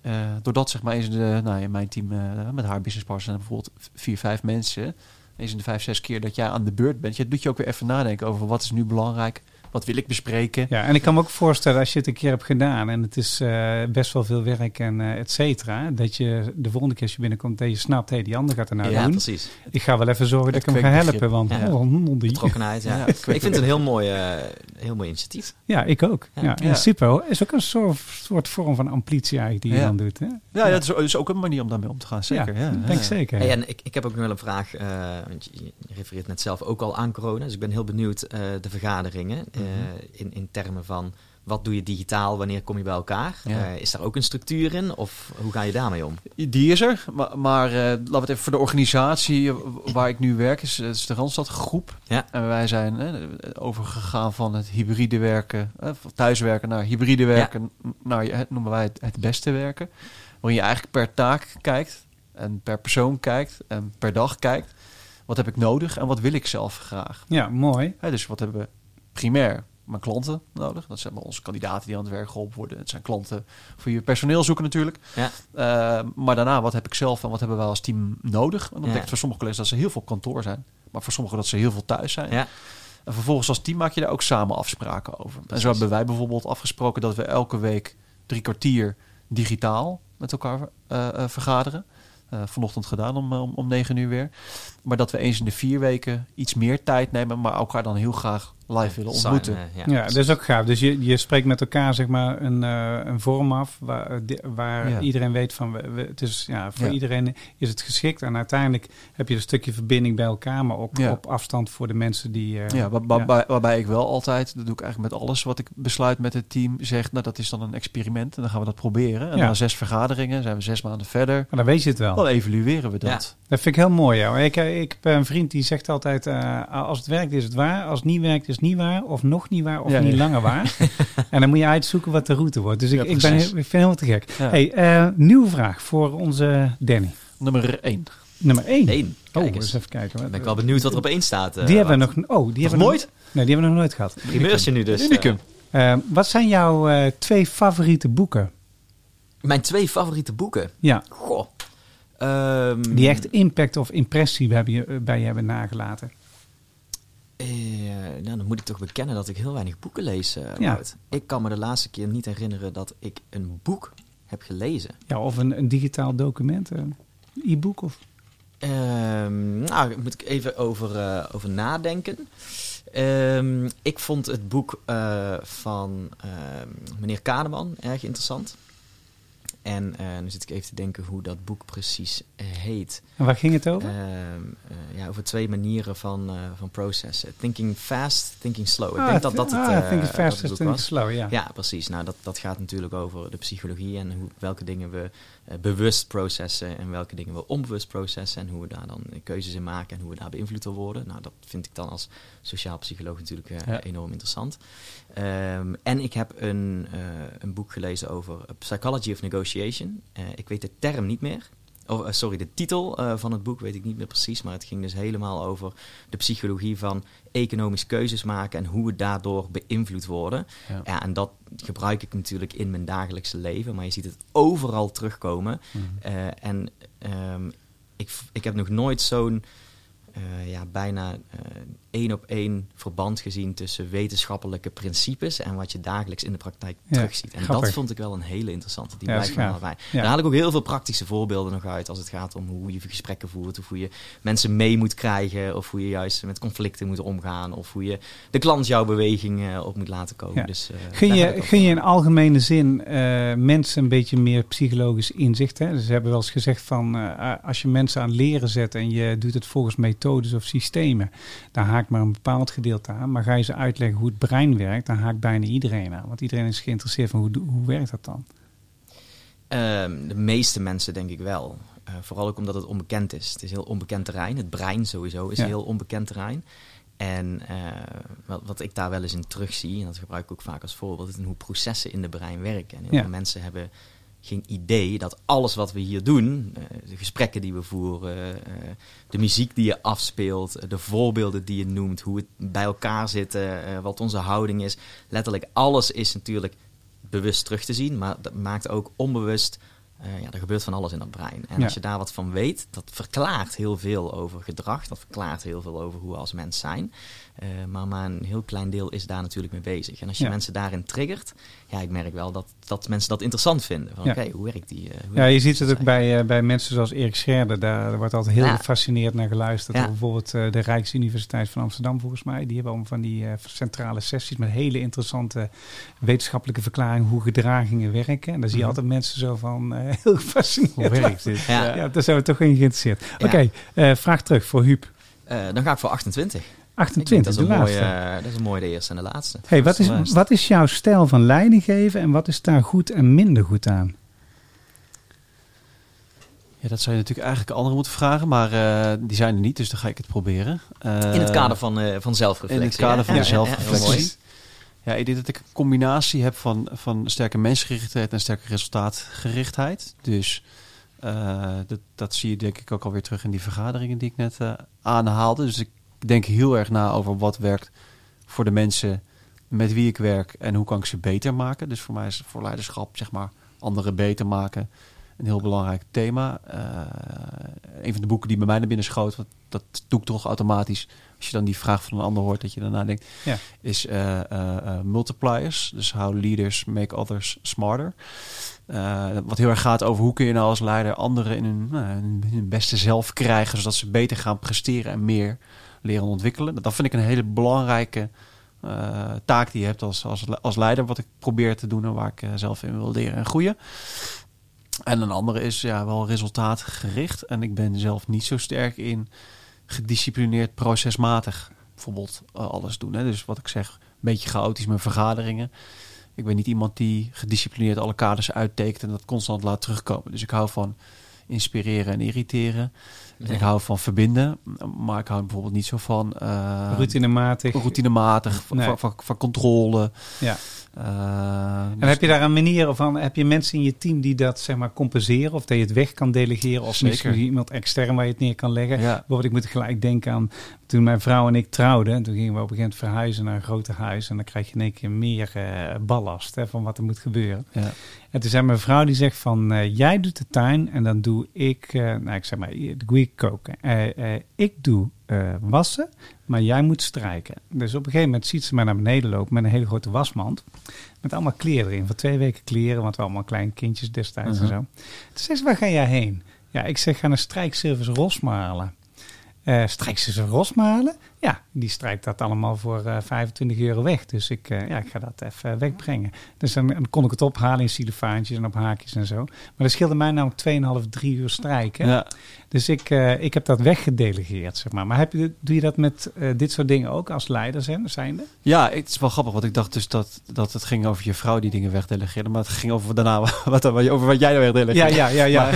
eh, doordat zeg maar eens in de, nou, in mijn team eh, met haar business partners zijn bijvoorbeeld vier, vijf mensen. Eens in de vijf, zes keer dat jij aan de beurt bent, je doet je ook weer even nadenken over wat is nu belangrijk, wat wil ik bespreken. Ja, en ik kan me ook voorstellen als je het een keer hebt gedaan en het is eh, best wel veel werk en eh et cetera, dat je de volgende keer als je binnenkomt, dat je snapt, hé, die ander gaat er nou ja, doen. precies. Ik ga wel even zorgen dat ik hem ga helpen, want begrip. oh, die. Betrokkenheid, ja. Ja, ik vind het een heel mooi, eh, heel mooi initiatief. Ja, ik ook. Ja. Ja, Ja. En super. Is ook een soort, soort vorm van amplitie eigenlijk die je Ja. dan doet. Hè? Ja, ja, dat is, is ook een manier om daarmee om te gaan. Zeker. Ja, denk ja. zeker. Hey, en ik, ik heb ook nog wel een vraag, eh, want je, refereert net zelf ook al aan corona. Dus ik ben heel benieuwd eh, de vergaderingen eh, in, in termen van wat doe je digitaal, wanneer kom je bij elkaar? Ja. Eh, is daar ook een structuur in of hoe ga je daarmee om? Die is er, maar, maar eh, laten we het even voor de organisatie waar ik nu werk, is, is de Randstad Groep. Ja. En wij zijn overgegaan van het hybride werken, eh, van thuiswerken naar hybride werken, naar het noemen wij het, het beste werken. Waarin je eigenlijk per taak kijkt en per persoon kijkt en per dag kijkt. Wat heb ik nodig en wat wil ik zelf graag? Ja, mooi. Hè, dus wat hebben we primair? Mijn klanten nodig. Dat zijn maar onze kandidaten die aan het werk geholpen worden. Het zijn klanten voor je personeel zoeken natuurlijk. Ja. Eh, maar daarna, wat heb ik zelf en wat hebben wij als team nodig? En dan Ja. betekent voor sommige collega's dat ze heel veel kantoor zijn. Maar voor sommigen dat ze heel veel thuis zijn. Ja. En vervolgens als team maak je daar ook samen afspraken over. En zo hebben wij bijvoorbeeld afgesproken dat we elke week drie kwartier digitaal met elkaar eh, eh, vergaderen. Eh, vanochtend gedaan om, om, om negen uur weer. Maar dat we eens in de vier weken iets meer tijd nemen, maar elkaar dan heel graag live willen ontmoeten. Ja, ja, dat is ook gaaf. Dus je, je spreekt met elkaar zeg maar een, eh, een vorm af waar, eh, waar Ja. iedereen weet van, we, we- het is, ja, voor Ja. iedereen is het geschikt. En uiteindelijk heb je een stukje verbinding bij elkaar, maar ook Ja. op afstand voor de mensen die... eh, Ja, waar- waarbij, waarbij ik wel altijd, dat doe ik eigenlijk met alles wat ik besluit met het team, zeg, nou dat is dan een experiment en dan gaan we dat proberen. En Ja. na zes vergaderingen zijn we zes maanden verder. Maar dan weet je het wel. Dan evalueren we dat. Ja. Dat vind ik heel mooi. Ja. Ik, ik heb een vriend die zegt altijd, eh, als het werkt is het waar. Als het niet werkt is het niet waar. Of nog niet waar. Of Ja, niet ja. langer waar. en dan moet je uitzoeken wat de route wordt. Dus ik, Ja, ik, ben, ik vind het helemaal te gek. Ja. Hey, eh, nieuwe vraag voor onze Danny. Nummer één. Nummer 1. Eén. Oh, eens eens. even kijken. Ben ik wel benieuwd wat er op één staat. eh, die hebben we nog... Oh, die hebben we nooit? Nog, nee, die hebben we nog nooit gehad. Primeurtje nu dus. Unicum. Eh, wat zijn jouw eh, twee favoriete boeken? eh, mijn twee favoriete boeken. Ja, Goh. Ehm, die echt impact of impressie bij je, bij je hebben nagelaten. eh, nou, dan moet ik toch bekennen dat ik heel weinig boeken lees. eh, Ja. Ik kan me de laatste keer niet herinneren dat ik een boek heb gelezen. Ja, of een, een digitaal document, een e-book of... Ehm, nou, daar moet ik even over, eh, over nadenken. Ehm, ik vond het boek eh, van meneer Kaneman erg interessant. En eh, nu zit ik even te denken hoe dat boek precies eh, heet. En waar ging het over? Ehm, eh, ja, over twee manieren van, van processen. Thinking fast, thinking slow. Ik Ah, denk dat dat het, ah, think dat fast, het boek think was. slow, ja. Ja, precies. Nou, dat, dat gaat natuurlijk over de psychologie en hoe, welke dingen we bewust processen en welke dingen we onbewust processen en hoe we daar dan eh, keuzes in maken en hoe we daar beïnvloed door worden. Nou, dat vind ik dan als sociaal psycholoog natuurlijk eh, Ja. enorm interessant. Ehm, en ik heb een, eh, een boek gelezen over Psychology of Negotiation. Eh, ik weet de term niet meer. Oh, eh, sorry, de titel eh, van het boek weet ik niet meer precies, maar het ging dus helemaal over de psychologie van economisch keuzes maken en hoe we daardoor beïnvloed worden. Ja. Ja, en dat gebruik ik natuurlijk in mijn dagelijkse leven, maar je ziet het overal terugkomen. Mhm. Eh, en ehm, ik, ik heb nog nooit zo'n ja, bijna één op één verband gezien tussen wetenschappelijke principes en wat je dagelijks in de praktijk Ja, terugziet. En grappig. dat vond ik wel een hele interessante. Die Ja, blijft me bij. Ja. Daar haal ik ook heel veel praktische voorbeelden nog uit als het gaat om hoe je gesprekken voert, of hoe je mensen mee moet krijgen, of hoe je juist met conflicten moet omgaan, of hoe je de klant jouw beweging eh, op moet laten komen. Dus, eh, Gun je, gun je in algemene zin eh, mensen een beetje meer psychologisch inzicht? Hè? Dus ze hebben wel eens gezegd van als je mensen aan leren zet en je doet het volgens methodes of systemen, dan haakt maar een bepaald gedeelte aan. Maar ga je ze uitleggen hoe het brein werkt, dan haakt bijna iedereen aan. Want iedereen is geïnteresseerd van hoe, hoe werkt dat dan? Ehm, de meeste mensen denk ik wel. Eh, vooral ook omdat het onbekend is. Het is heel onbekend terrein. Het brein sowieso is Ja. heel onbekend terrein. En eh, wat, wat ik daar wel eens in terugzie, en dat gebruik ik ook vaak als voorbeeld, is hoe processen in de brein werken. En heel Ja. veel mensen hebben geen idee dat alles wat we hier doen, eh, de gesprekken die we voeren, eh, de muziek die je afspeelt, eh, de voorbeelden die je noemt, hoe het bij elkaar zit, wat onze houding is, letterlijk alles is natuurlijk bewust terug te zien, maar dat maakt ook onbewust. ja, er gebeurt van alles in dat brein. En Ja. als je daar wat van weet, dat verklaart heel veel over gedrag. Dat verklaart heel veel over hoe we als mens zijn. Eh, maar maar een heel klein deel is daar natuurlijk mee bezig. En als je Ja. mensen daarin triggert, ja, ik merk wel dat, dat mensen dat interessant vinden. Van Ja. oké, hoe werkt die? eh, hoe Ja, je ziet het ook bij, eh, bij mensen zoals Erik Scherder. Daar wordt altijd heel Ja. gefascineerd naar geluisterd. Of bijvoorbeeld eh, de Rijksuniversiteit van Amsterdam volgens mij. Die hebben allemaal van die eh, centrale sessies met hele interessante wetenschappelijke verklaringen hoe gedragingen werken. En dan zie je Mhm. altijd mensen zo van eh, heel gefascineerd. Hoe werkt dit? Ja. Ja, daar zijn we toch in geïnteresseerd. Ja. Oké, eh, vraag terug voor Huub. Eh, dan ga ik voor 28. Ik denk 28, dat, is de een mooie, laatste. eh, dat is een mooie de eerste en de laatste. Hey, wat, is, wat is jouw stijl van leiding geven en wat is daar goed en minder goed aan? Ja, dat zou je natuurlijk eigenlijk anderen moeten vragen, maar eh, die zijn er niet, dus dan ga ik het proberen. In het kader van, eh van zelfreflectie. In het kader hè? van Ja, de ja, ja, heel zelfreflectie. Ja, ik denk dat ik een combinatie heb van, van sterke mensgerichtheid en sterke resultaatgerichtheid. Dus eh, dat, dat zie je denk ik ook alweer terug in die vergaderingen die ik net eh, aanhaalde. Dus ik denk heel erg na over wat werkt voor de mensen met wie ik werk en hoe kan ik ze beter maken. Dus voor mij is voor leiderschap, zeg maar, anderen beter maken een heel belangrijk thema. Eh, een van de boeken die bij mij naar binnen schoot, want dat doe ik toch automatisch. Als je dan die vraag van een ander hoort, dat je daarna denkt, Ja. is eh, eh, multipliers. Dus how leaders make others smarter. Wat heel erg gaat over hoe kun je nou als leider anderen in hun, nou, in hun beste zelf krijgen, zodat ze beter gaan presteren en meer leren ontwikkelen. Dat vind ik een hele belangrijke eh, taak die je hebt als, als, als leider, wat ik probeer te doen en waar ik eh, zelf in wil leren en groeien. En een andere is ja, wel resultaatgericht. En ik ben zelf niet zo sterk in gedisciplineerd procesmatig bijvoorbeeld eh, alles doen. Hè. Dus wat ik zeg, een beetje chaotisch met vergaderingen. Ik ben niet iemand die gedisciplineerd alle kaders uittekent en dat constant laat terugkomen. Dus ik hou van inspireren en irriteren. En Ik hou van verbinden, maar ik hou bijvoorbeeld niet zo van eh, Routinematig. routinematig, Nee. van, van, van controle. Ja. Eh, En heb je daar een manier van, heb je mensen in je team die dat zeg maar compenseren of dat je het weg kan delegeren of Zeker. misschien iemand extern waar je het neer kan leggen? Ja. Bijvoorbeeld, ik moet gelijk denken aan toen mijn vrouw en ik trouwden. Toen gingen we op een gegeven moment verhuizen naar een groter huis en dan krijg je in één keer meer eh, ballast hè, van wat er moet gebeuren. Ja. En toen zei mijn vrouw die zegt van, eh, jij doet de tuin en dan doe ik, eh, nou ik zeg maar, de goeie koken. Ik doe eh, wassen, maar jij moet strijken. Dus op een gegeven moment ziet ze mij naar beneden lopen met een hele grote wasmand. Met allemaal kleren erin, van twee weken kleren, want we allemaal kleine kindjes destijds en Mhm. zo. Toen zei ze, waar ga jij heen? Ja, ik zeg, ga naar strijkservice Rosmalen. Eh strijkservice Rosmalen? Ja, die strijkt dat allemaal voor eh 25 euro weg. Dus ik, eh, ja, ik ga dat even wegbrengen. Dus dan, dan kon ik het ophalen in silofaantjes en op haakjes en zo. Maar dat scheelde mij namelijk 2,5, 3 uur strijken. Ja. Dus ik, eh, ik heb dat weggedelegeerd, zeg maar. Maar heb je, doe je dat met eh, dit soort dingen ook als leider zijn, zijnde? Ja, het is wel grappig, want ik dacht dus dat, dat het ging over je vrouw die dingen wegdelegeerde. Maar het ging over daarna wat, over wat jij wegdelegeerde. Ja, ja, ja, ja.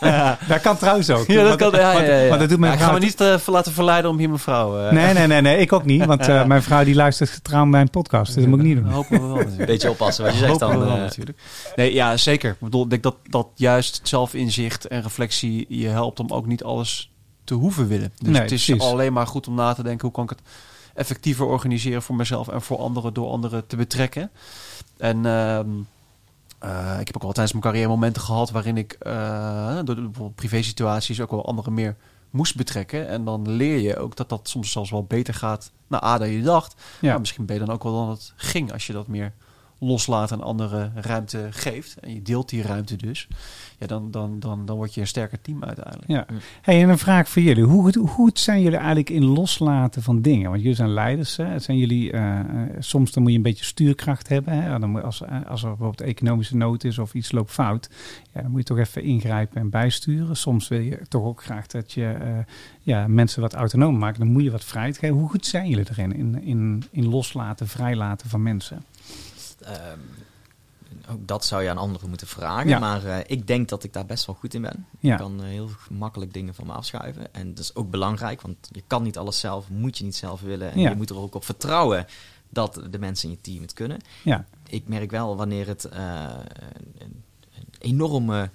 ja. Dat kan trouwens ook. Ja, dat Want- kan. Ja, ja, want- ja, ja. want dat doet mijn ik ga me niet eh, laten verleiden om hier mijn vrouw... eh, Nee, nee, nee, nee, ik ook niet. Want eh, mijn vrouw die luistert getrouw mijn podcast. Dus dat moet ik niet doen. Hopen we wel natuurlijk. Beetje oppassen wat je zegt dan. we wel eh. natuurlijk. Nee, ja, zeker. Ik bedoel, ik denk dat, dat juist zelfinzicht en reflectie je helpt om ook niet alles te hoeven willen. Dus Nee, het is precies. alleen maar goed om na te denken hoe kan ik het effectiever organiseren voor mezelf en voor anderen door anderen te betrekken. En ehm, eh, ik heb ook wel tijdens mijn carrière momenten gehad waarin ik eh, door de bijvoorbeeld privé situaties ook wel anderen meer moest betrekken. En dan leer je ook dat dat soms zelfs wel beter gaat naar A dan je dacht. Ja. Maar misschien ben je dan ook wel dan het ging als je dat meer loslaat en andere ruimte geeft. En je deelt die ruimte dus. Ja, dan, dan, dan, dan word je een sterker team uiteindelijk. Ja. Hey, en een vraag voor jullie. Hoe, goed- hoe goed zijn jullie eigenlijk in loslaten van dingen? Want jullie zijn leiders. Hè? Zijn jullie, eh, eh, soms dan moet je een beetje stuurkracht hebben. Hè? Dan moet, als, eh, als er bijvoorbeeld economische nood is of iets loopt fout. Ja, dan moet je toch even ingrijpen en bijsturen. Soms wil je toch ook graag dat je eh, ja, mensen wat autonoom maakt. Dan moet je wat vrijheid geven. Hoe goed zijn jullie erin? In, in, in loslaten, vrijlaten van mensen? Ehm, ook dat zou je aan anderen moeten vragen. Ja. Maar eh, ik denk dat ik daar best wel goed in ben. Ja. Ik kan eh, heel makkelijk dingen van me afschuiven. En dat is ook belangrijk, want je kan niet alles zelf, moet je niet zelf willen. En Ja. je moet er ook op vertrouwen dat de mensen in je team het kunnen. Ja, Ik merk wel wanneer het eh, een, een enorme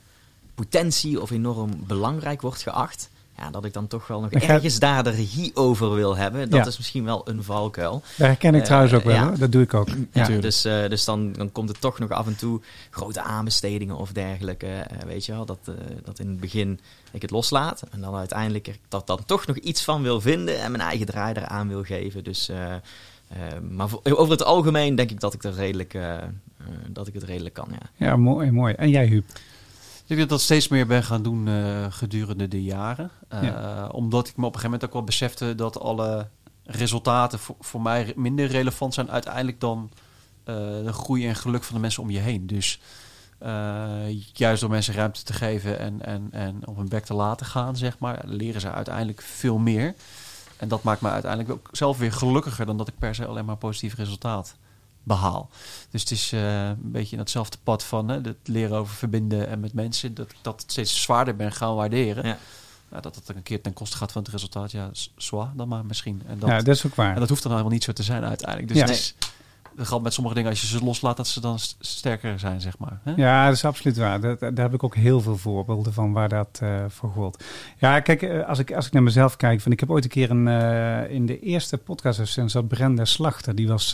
potentie of enorm belangrijk wordt geacht. Ja, dat ik dan toch wel nog gaat- ergens daar de regie over wil hebben. Dat Ja. is misschien wel een valkuil. dat herken ik Eh, trouwens ook wel. ja. Dat doe ik ook. Ja. Dus, eh, dus dan, dan komt het toch nog af en toe grote aanbestedingen of dergelijke. eh, weet je wel, dat, dat in het begin ik het loslaat. En dan uiteindelijk er dat dan toch nog iets van wil vinden en mijn eigen draai eraan wil geven. Dus, maar voor- over het algemeen denk ik dat ik, er redelijk, dat ik het redelijk kan. Ja. ja, mooi, mooi. En jij, Huub? Ik denk dat steeds meer ben gaan doen eh, gedurende de jaren. Eh, Omdat ik me op een gegeven moment ook wel besefte dat alle resultaten voor, voor mij minder relevant zijn uiteindelijk dan eh, de groei en geluk van de mensen om je heen. Dus juist door mensen ruimte te geven en, en, en op hun bek te laten gaan, zeg maar, leren ze uiteindelijk veel meer. En dat maakt me uiteindelijk ook zelf weer gelukkiger dan dat ik per se alleen maar positief resultaat behaal. Dus het is eh, een beetje in hetzelfde pad van hè, het leren over verbinden en met mensen. Dat ik dat steeds zwaarder ben gaan waarderen. Ja. Nou, dat het een keer ten koste gaat van het resultaat. Ja, zwaar dan maar misschien. En dat, ja, dat is ook waar. en dat hoeft dan helemaal niet zo te zijn uiteindelijk. Dus Ja. het is, het geldt met sommige dingen, als je ze loslaat, dat ze dan st- sterker zijn, zeg maar. Hè? Ja, dat is absoluut waar. Dat, daar heb ik ook heel veel voorbeelden van waar dat eh voor gold. Ja, kijk, eh, als ik, als ik naar mezelf kijk, van, ik heb ooit een keer een, eh, in de eerste podcast zat Brenda Slachter, die was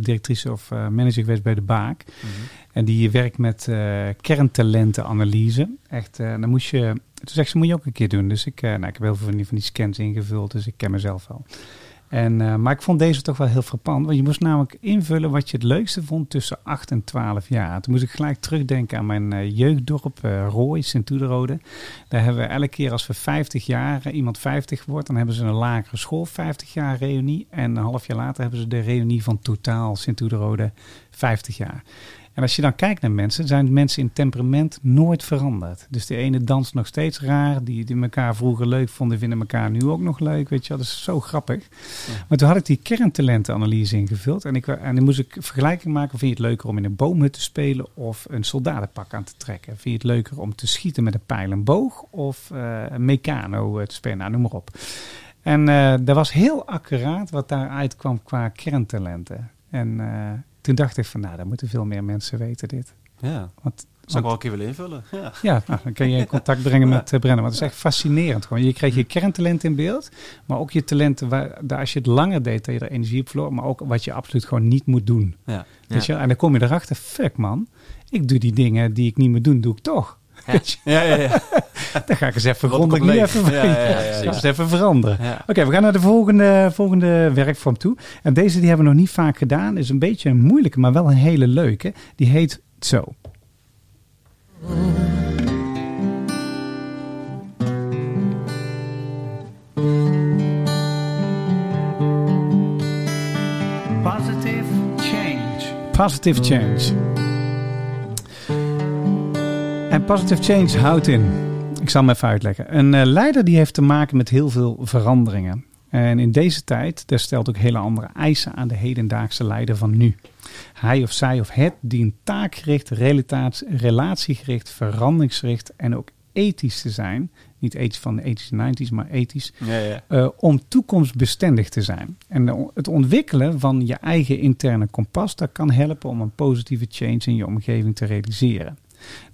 directrice of manager geweest bij de Baak. En die werkt met kerntalentenanalyse. Echt, dan moest je, toen zegt ze, moet je ook een keer doen. Dus ik, nou, ik heb heel veel van die, van die scans ingevuld, dus ik ken mezelf wel. En, eh, maar ik vond deze toch wel heel frappant. Want je moest namelijk invullen wat je het leukste vond tussen 8 en 12 jaar. Toen moest ik gelijk terugdenken aan mijn eh, jeugddorp, eh Rooi, Sint-Oederode. Daar hebben we elke keer als we 50 jaar, iemand 50 wordt, dan hebben ze een lagere school 50 jaar reunie. En een half jaar later hebben ze de reunie van totaal Sint-Oederode 50 jaar. En als je dan kijkt naar mensen, zijn mensen in temperament nooit veranderd. Dus de ene danst nog steeds raar, die, die elkaar vroeger leuk vonden, vinden elkaar nu ook nog leuk. Weet je wel, dat is zo grappig. Maar toen had ik die kerntalentenanalyse ingevuld en, ik, en dan moest ik vergelijking maken. Vind je het leuker om in een boomhut te spelen of een soldatenpak aan te trekken? Vind je het leuker om te schieten met een pijl en boog of eh, een mecano eh, te spelen? Nou, noem maar op. En eh dat was heel accuraat wat daaruit kwam qua kerntalenten. En toen dacht ik van, nou, daar moeten veel meer mensen weten dit. Ja, Want, zou ik wel een keer willen invullen. Ja. ja, nou, dan kun je in contact brengen met uh, Brennan. Want het is echt fascinerend. Gewoon. Je kreeg je kerntalent in beeld, maar ook je talenten, waar, daar, als je het langer deed, dat je er energie op verloor, maar ook wat je absoluut gewoon niet moet doen. Ja. Weet je? En dan kom je erachter, fuck man, ik doe die dingen die ik niet moet doen, doe ik toch. Ja, ja, ja. Dan ga ik eens even grondig komt nu even, Ja, ja, ja, even veranderen. Ja. Oké, we gaan naar de volgende, volgende werkvorm toe. En deze die hebben we nog niet vaak gedaan. Is een beetje een moeilijke, maar wel een hele leuke. Die heet zo. Positive change. Positive change. En positive change houdt in. Ik zal hem even uitleggen. Een eh, leider die heeft te maken met heel veel veranderingen. En in deze tijd, daar stelt ook hele andere eisen aan de hedendaagse leider van nu. Hij of zij of het dient taakgericht, relatiegericht, veranderingsgericht en ook ethisch te zijn. Niet ethisch van de ethische 90s, maar ethisch. Ja, ja. eh, om toekomstbestendig te zijn. En de- het ontwikkelen van je eigen interne kompas, dat kan helpen om een positieve change in je omgeving te realiseren.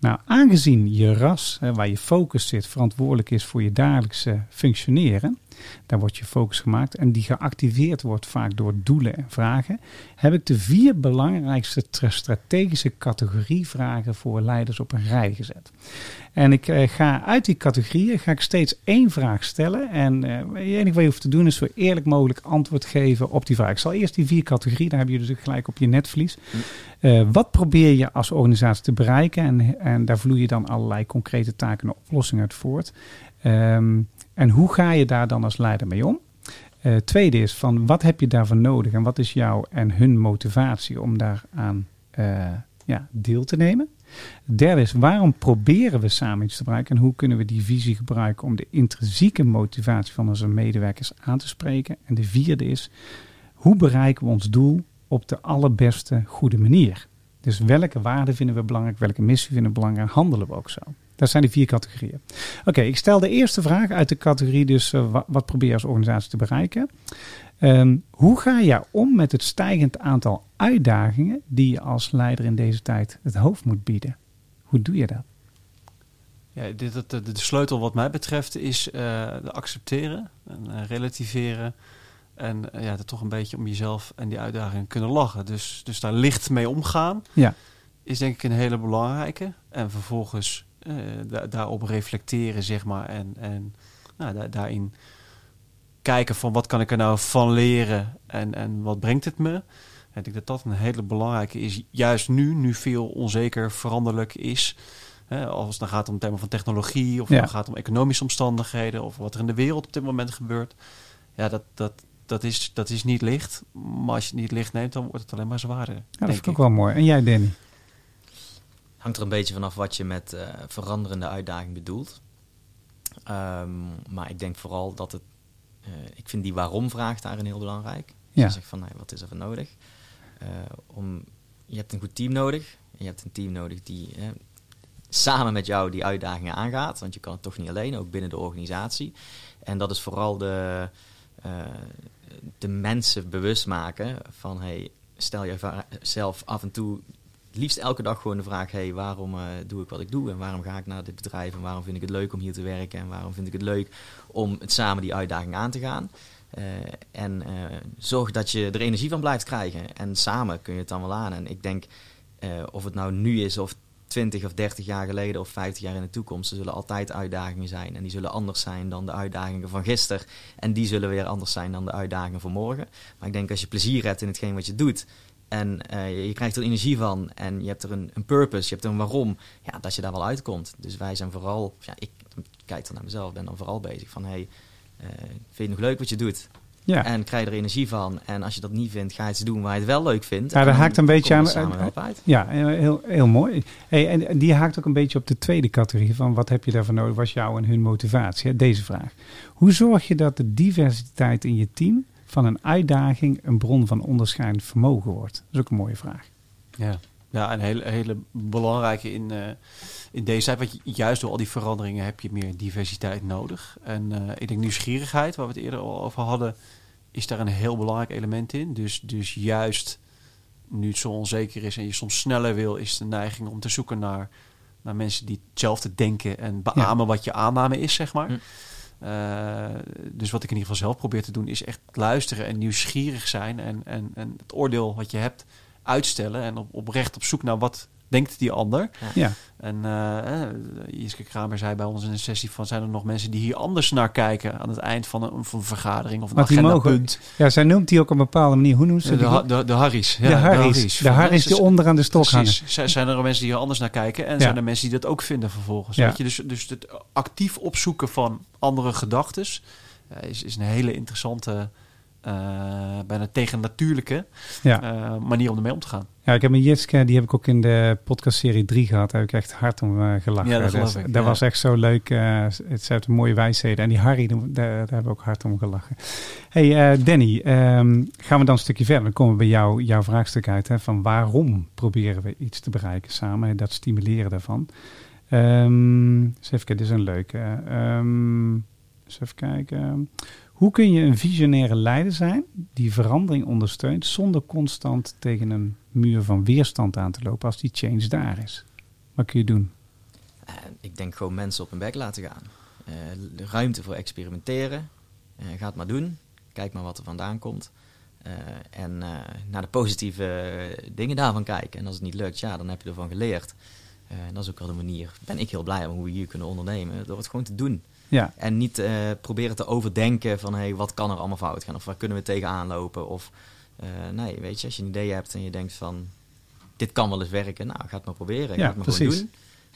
Nou, aangezien je ras, waar je focus zit, verantwoordelijk is voor je dagelijkse functioneren, daar wordt je focus gemaakt en die geactiveerd wordt vaak door doelen en vragen, heb ik de vier belangrijkste tra- strategische categorievragen voor leiders op een rij gezet. En ik eh, ga uit die categorieën ga ik steeds één vraag stellen. En eh, het enige wat je hoeft te doen is zo eerlijk mogelijk antwoord geven op die vraag. Ik zal eerst die vier categorieën, daar heb je dus gelijk op je netvlies. Eh, wat probeer je als organisatie te bereiken? En, en daar vloeien dan allerlei concrete taken en oplossingen uit voort. Ehm, en hoe ga je daar dan als leider mee om? Eh, tweede is van wat heb je daarvoor nodig en wat is jouw en hun motivatie om daaraan eh ja, deel te nemen? Derde is waarom proberen we samen iets te bereiken en hoe kunnen we die visie gebruiken om de intrinsieke motivatie van onze medewerkers aan te spreken? En de vierde is hoe bereiken we ons doel op de allerbeste goede manier? Dus welke waarden vinden we belangrijk, welke missie vinden we belangrijk, handelen we ook zo? Dat zijn die vier categorieën. Oké, ik stel de eerste vraag uit de categorie, dus eh, wat, probeer je als organisatie te bereiken? Ehm, hoe ga je om met het stijgend aantal uitdagingen die je als leider in deze tijd het hoofd moet bieden? Hoe doe je dat? Ja, dit, de, de sleutel wat mij betreft is eh, de accepteren en eh, relativeren. En ja, er toch een beetje om jezelf en die uitdagingen kunnen lachen. Dus, dus daar licht mee omgaan Ja. is denk ik een hele belangrijke. En vervolgens da- daarop reflecteren, zeg maar. En, en nou, da- daarin kijken van wat kan ik er nou van leren en, en wat brengt het me. Ik denk dat dat een hele belangrijke is. Juist nu, nu veel onzeker veranderlijk is. Hè, als het dan gaat om het thema van technologie, of Ja. dan gaat het om economische omstandigheden, of wat er in de wereld op dit moment gebeurt. Ja, dat, dat, dat, is, dat is niet licht. Maar als je het niet licht neemt, dan wordt het alleen maar zwaarder. Ja, dat vind ik ook wel mooi. En jij, Danny? Hangt er een beetje vanaf wat je met eh, veranderende uitdaging bedoelt. Ehm, maar ik denk vooral dat het. eh, ik vind die waarom-vraag daarin heel belangrijk. Ja. je zegt van, nou, wat is er voor nodig? Eh, om, je hebt een goed team nodig. Je hebt een team nodig die eh, samen met jou die uitdagingen aangaat. Want je kan het toch niet alleen, ook binnen de organisatie. En dat is vooral de, de mensen bewust maken van... Hey, stel jezelf af en toe liefst elke dag gewoon de vraag: hey, waarom eh, doe ik wat ik doe? En waarom ga ik naar dit bedrijf? En waarom vind ik het leuk om hier te werken? En waarom vind ik het leuk om het samen die uitdaging aan te gaan? Eh, en eh, zorg dat je er energie van blijft krijgen. En samen kun je het dan wel aan. En ik denk, of het nou nu is of 20 of 30 jaar geleden of 50 jaar in de toekomst. Er zullen altijd uitdagingen zijn. En die zullen anders zijn dan de uitdagingen van gisteren. En die zullen weer anders zijn dan de uitdagingen van morgen. Maar ik denk als je plezier hebt in hetgeen wat je doet. En eh, je- krijgt er energie van. En je hebt er een, een purpose. Je hebt er een waarom. Ja, dat je daar wel uitkomt. Dus wij zijn vooral. Ja, ik kijk dan naar mezelf. Ben dan vooral bezig van. Hey, eh, vind je het nog leuk wat je doet? Ja. En krijg je er energie van. En als je dat niet vindt, ga je iets doen waar je het wel leuk vindt. Ja, dan haakt een beetje aan- samen uit. Ja, heel, heel mooi. Hey, en die haakt ook een beetje op de tweede categorie van wat heb je daarvoor nodig, was jouw en hun motivatie. hè? Deze vraag. Hoe zorg je dat de diversiteit in je team van een uitdaging een bron van onderscheidend vermogen wordt? Dat is ook een mooie vraag. Ja, ja een hele, hele belangrijke in, eh, in deze tijd. Want ju- juist door al die veranderingen heb je meer diversiteit nodig. En eh, ik denk nieuwsgierigheid, waar we het eerder al over hadden, is daar een heel belangrijk element in. Dus, dus juist nu het zo onzeker is en je soms sneller wil, is de neiging om te zoeken naar, naar mensen die hetzelfde denken en beamen wat je aanname is, zeg maar. Hm. Eh, dus wat ik in ieder geval zelf probeer te doen, is echt luisteren en nieuwsgierig zijn. En, en, en het oordeel wat je hebt uitstellen. En op, oprecht op zoek naar wat denkt die ander. Ja, En eh eh, Jiske Kramer zei bij ons in een sessie van... zijn er nog mensen die hier anders naar kijken... aan het eind van een, van een vergadering of een die agendapunt. ja zij noemt die ook op een bepaalde manier. Hoe noemt ze De, die? ha- de, de Harry's. Ja, de Harry's. De Harry's die onder aan de stok. Precies. Zijn- Zijn er mensen die hier anders naar kijken? En Ja. zijn er mensen die dat ook vinden vervolgens? Ja. Weet je? Dus, dus het actief opzoeken van andere gedachten... is, is een hele interessante... eh, bijna tegennatuurlijke Ja. eh, manier om ermee om te gaan. Ja, ik heb een Jitske, die heb ik ook in de podcastserie 3 gehad. Daar heb ik echt hard om eh, gelachen. Ja, dat Dus ik, dat ja. was echt zo leuk. het zijn mooie wijsheden. En die Harry, daar, daar hebben we ook hard om gelachen. hey, Danny, ehm, gaan we dan een stukje verder. Dan komen we bij jou, jouw vraagstuk uit. Hè, van waarom proberen we iets te bereiken samen? Dat stimuleren daarvan. Ehm eens even kijken, dit is een leuke. Ehm eens even kijken. Hoe kun je een visionaire leider zijn die verandering ondersteunt zonder constant tegen een muur van weerstand aan te lopen als die change daar is? Wat kun je doen? Eh, ik denk gewoon mensen op hun bek laten gaan. Eh, ruimte voor experimenteren. Eh, ga het maar doen. Kijk maar wat er vandaan komt. En naar de positieve dingen daarvan kijken. En als het niet lukt, ja, dan heb je ervan geleerd. Dat is ook wel de manier, ben ik heel blij om hoe we hier kunnen ondernemen. Door het gewoon te doen. Ja, En niet eh, proberen te overdenken van hey, wat kan er allemaal fout gaan of waar kunnen we tegenaan lopen. Of eh, nee, weet je, als je een idee hebt en je denkt van dit kan wel eens werken, nou ga het maar proberen. Ja, ga het maar gewoon precies. doen.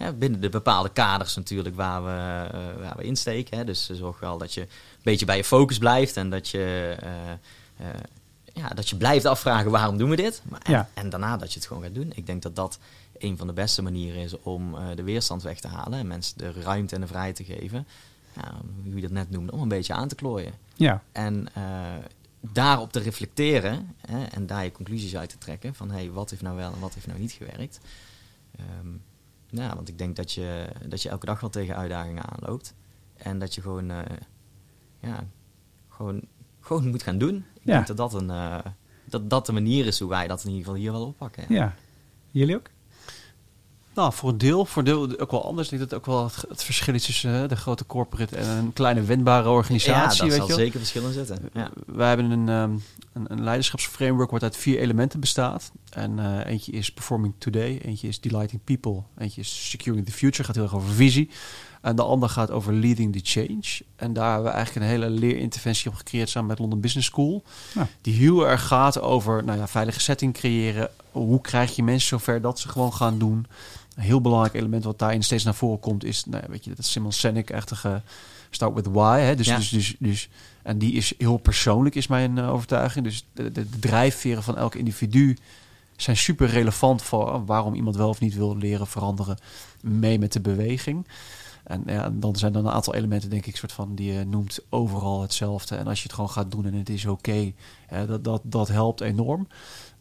Ja, binnen de bepaalde kaders natuurlijk waar we, eh, waar we insteken. Hè. Dus zorg wel dat je een beetje bij je focus blijft en dat je, ja, dat je blijft afvragen waarom doen we dit. Maar, en, Ja. en daarna dat je het gewoon gaat doen. Ik denk dat dat een van de beste manieren is om de weerstand weg te halen en mensen de ruimte en de vrijheid te geven. Ja, hoe je dat net noemde, om een beetje aan te klooien. ja, En eh, daarop te reflecteren hè, en daar je conclusies uit te trekken van hey, wat heeft nou wel en wat heeft nou niet gewerkt. Ehm, ja, want ik denk dat je, dat je elke dag wel tegen uitdagingen aanloopt. En dat je gewoon, eh, ja, gewoon, gewoon moet gaan doen. Ik Ja. denk dat dat, een, eh, dat dat de manier is hoe wij dat in ieder geval hier wel oppakken. Ja. ja. Jullie ook? Nou, voor een deel, voor een deel ook wel anders. Ik denk dat ook wel het, het verschil is tussen eh, de grote corporate en een kleine wendbare Ja, organisatie. daar weet zal zeker verschil in zitten. Ja. Wij hebben een, ehm, een, een leiderschapsframework wat uit vier elementen bestaat. En eh, eentje is Performing Today, eentje is Delighting People, eentje is Securing the Future, gaat heel erg over visie. En de ander gaat over Leading the Change. En daar hebben we eigenlijk een hele leerinterventie op gecreëerd samen met London Business School. Ja. Die heel erg gaat over nou ja, veilige setting creëren. Hoe krijg je mensen zover dat ze gewoon gaan doen? Een heel belangrijk element wat daarin steeds naar voren komt is, nou weet je, dat Simon Sinek-achtige start with why. Hè? Dus, Ja. dus, dus, dus, en die is heel persoonlijk, is mijn eh, overtuiging. Dus de, de, de drijfveren van elk individu zijn super relevant voor eh, waarom iemand wel of niet wil leren veranderen mee met de beweging. En ja, dan zijn er een aantal elementen, denk ik, soort van die je noemt overal hetzelfde. En als je het gewoon gaat doen en het is oké, dat, dat, dat helpt enorm.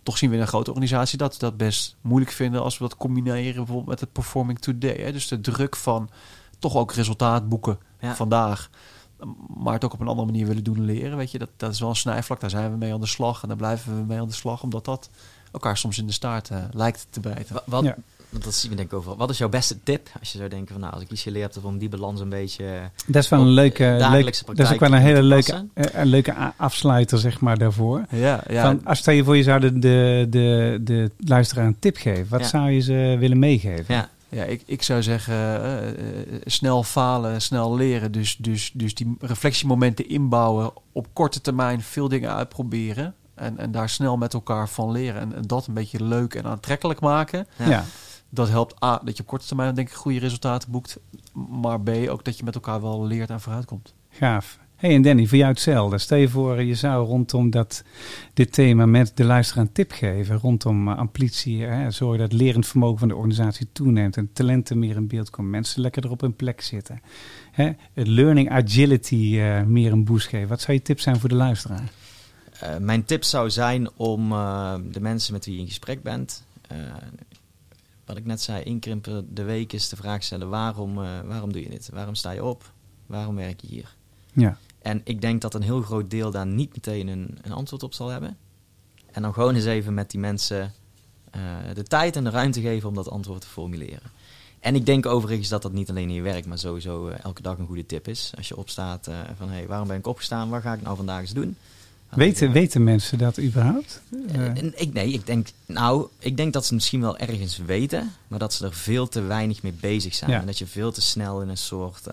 Toch zien we in een grote organisatie dat ze dat best moeilijk vinden als we dat combineren bijvoorbeeld met het performing today. Hè. Dus de druk van toch ook resultaat boeken Ja. vandaag. Maar het ook op een andere manier willen doen leren. Weet je, dat, dat is wel een snijvlak. Daar zijn we mee aan de slag. En daar blijven we mee aan de slag. Omdat dat elkaar soms in de staart eh, lijkt te bijten. Wa- Wat, Ja. Want dat zien we denk ik overal. Wat is jouw beste tip? Als je zou denken van nou, als ik iets geleerd heb om die balans een beetje... eh, Dat is wel een eh, leuke, dagelijkse leuk, dat is ook wel een hele leuke, eh, een leuke afsluiter, zeg maar, daarvoor. Ja, ja. Van, als stel je voor je zou de, de, de, de luisteraar een tip geven, wat Ja. zou je ze willen meegeven? Ja, Ja, ik, ik zou zeggen, eh, eh, snel falen, snel leren. Dus, dus, dus die reflectiemomenten inbouwen, op korte termijn veel dingen uitproberen. En, en daar snel met elkaar van leren. En, en dat een beetje leuk en aantrekkelijk maken. Ja. Ja. Dat helpt A, dat je op korte termijn denk ik goede resultaten boekt. Maar B, ook dat je met elkaar wel leert en vooruitkomt. Gaaf. Hey en Danny, voor jou hetzelfde. Stel je voor, je zou rondom dat, dit thema met de luisteraar een tip geven. Rondom eh, amplitie, hè, zorgen dat het lerend vermogen van de organisatie toeneemt. En talenten meer in beeld komen. Mensen lekker op hun plek zitten. Hè, het learning agility eh, meer een boost geven. Wat zou je tip zijn voor de luisteraar? Eh, mijn tip zou zijn om eh, de mensen met wie je in gesprek bent, eh, wat ik net zei, inkrimpen de week is de vraag stellen: waarom, eh, waarom doe je dit? Waarom sta je op? Waarom werk je hier? Ja, En ik denk dat een heel groot deel daar niet meteen een, een antwoord op zal hebben. En dan gewoon eens even met die mensen eh, de tijd en de ruimte geven om dat antwoord te formuleren. En ik denk overigens dat dat niet alleen in je werk, maar sowieso eh, elke dag een goede tip is. Als je opstaat van, hé, hey, waarom ben ik opgestaan? Wat ga ik nou vandaag eens doen? Weten, weten mensen dat überhaupt? eh, ik, nee, ik denk, nou, ik denk dat ze misschien wel ergens weten, maar dat ze er veel te weinig mee bezig zijn. Ja. En dat je veel te snel in een soort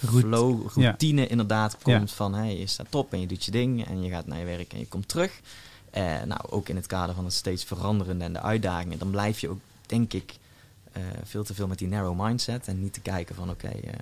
Rout- flow, ja. routine inderdaad komt Ja. van, hey, je staat op en je doet je ding en je gaat naar je werk en je komt terug. Eh, nou, ook in het kader van het steeds veranderende en de uitdagingen, dan blijf je ook, denk ik, veel te veel met die narrow mindset en niet te kijken van, oké, eh,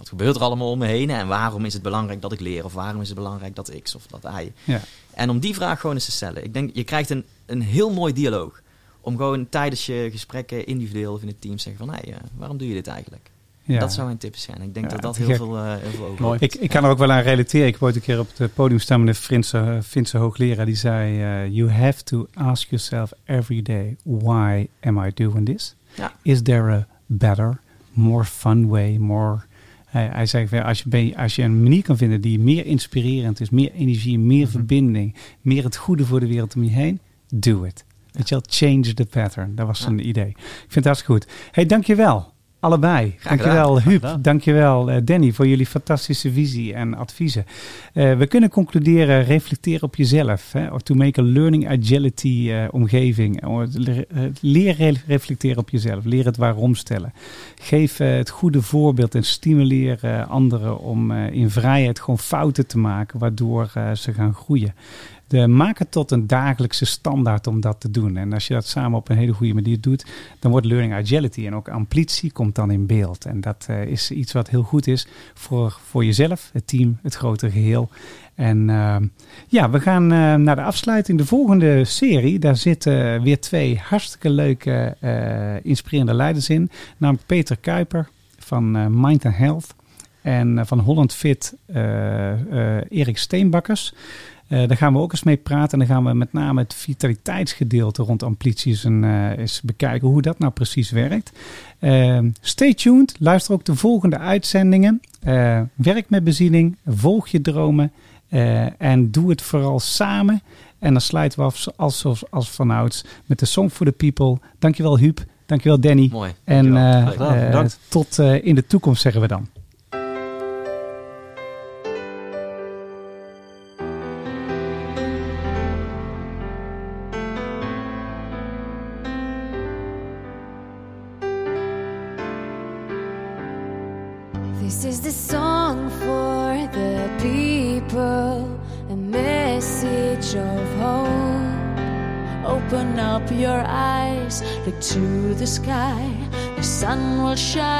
wat, gebeurt er allemaal om me heen en waarom is het belangrijk dat ik leer of waarom is het belangrijk dat X of dat Y. ja. En om die vraag gewoon eens te stellen. Ik denk, je krijgt een, een heel mooi dialoog. Om gewoon tijdens je gesprekken individueel of in het team te zeggen van... Hé, hey, waarom doe je dit eigenlijk? ja. Dat zou mijn tip zijn. Ik denk Ja, dat dat heel gek. veel, eh heel veel over Mooi. Ik, ik kan er ook wel aan relateren. Ik ooit een keer op het podium staan met een Finse, Finse hoogleraar. Die zei, eh, you have to ask yourself every day, why am I doing this? Ja. Is there a better, more fun way, more... Hij, hij zei, van, als je, als je een manier kan vinden die meer inspirerend is, meer energie, meer Mhm. verbinding, meer het goede voor de wereld om je heen, do it. Weet je wel, change the pattern. Dat was Ja. zijn idee. Ik vind het hartstikke goed. hey, dankjewel. Allebei. Dankjewel. Huub. Dankjewel eh, Danny voor jullie fantastische visie en adviezen. Eh, we kunnen concluderen, reflecteer op jezelf. Hè, or to make a learning agility eh, omgeving. Leer re- reflecteren op jezelf. Leer het waarom stellen. Geef het goede voorbeeld en stimuleer anderen om in vrijheid gewoon fouten te maken, waardoor ze gaan groeien. Maak het tot een dagelijkse standaard om dat te doen. En als je dat samen op een hele goede manier doet, dan wordt learning agility en ook amplitie komt dan in beeld. En dat eh, is iets wat heel goed is voor, voor jezelf, het team, het grotere geheel. En eh, ja, we gaan eh, naar de afsluiting. De volgende serie, daar zitten weer twee hartstikke leuke, inspirerende leiders in. Namelijk Peter Kuiper van Mind and Health. En van Holland Fit Erik Steenbakkers. Eh, daar gaan we ook eens mee praten. En dan gaan we met name het vitaliteitsgedeelte rond amplitie eens, een, eh, eens bekijken hoe dat nou precies werkt. Eh, stay tuned. Luister ook de volgende uitzendingen. Eh, werk met beziening. Volg je dromen. en doe het vooral samen. En dan sluiten we af als, als, als vanouds met de Song for the People. Dankjewel Huub. Dankjewel Danny. Mooi. En Dankjewel. tot in de toekomst zeggen we dan. Sun will shine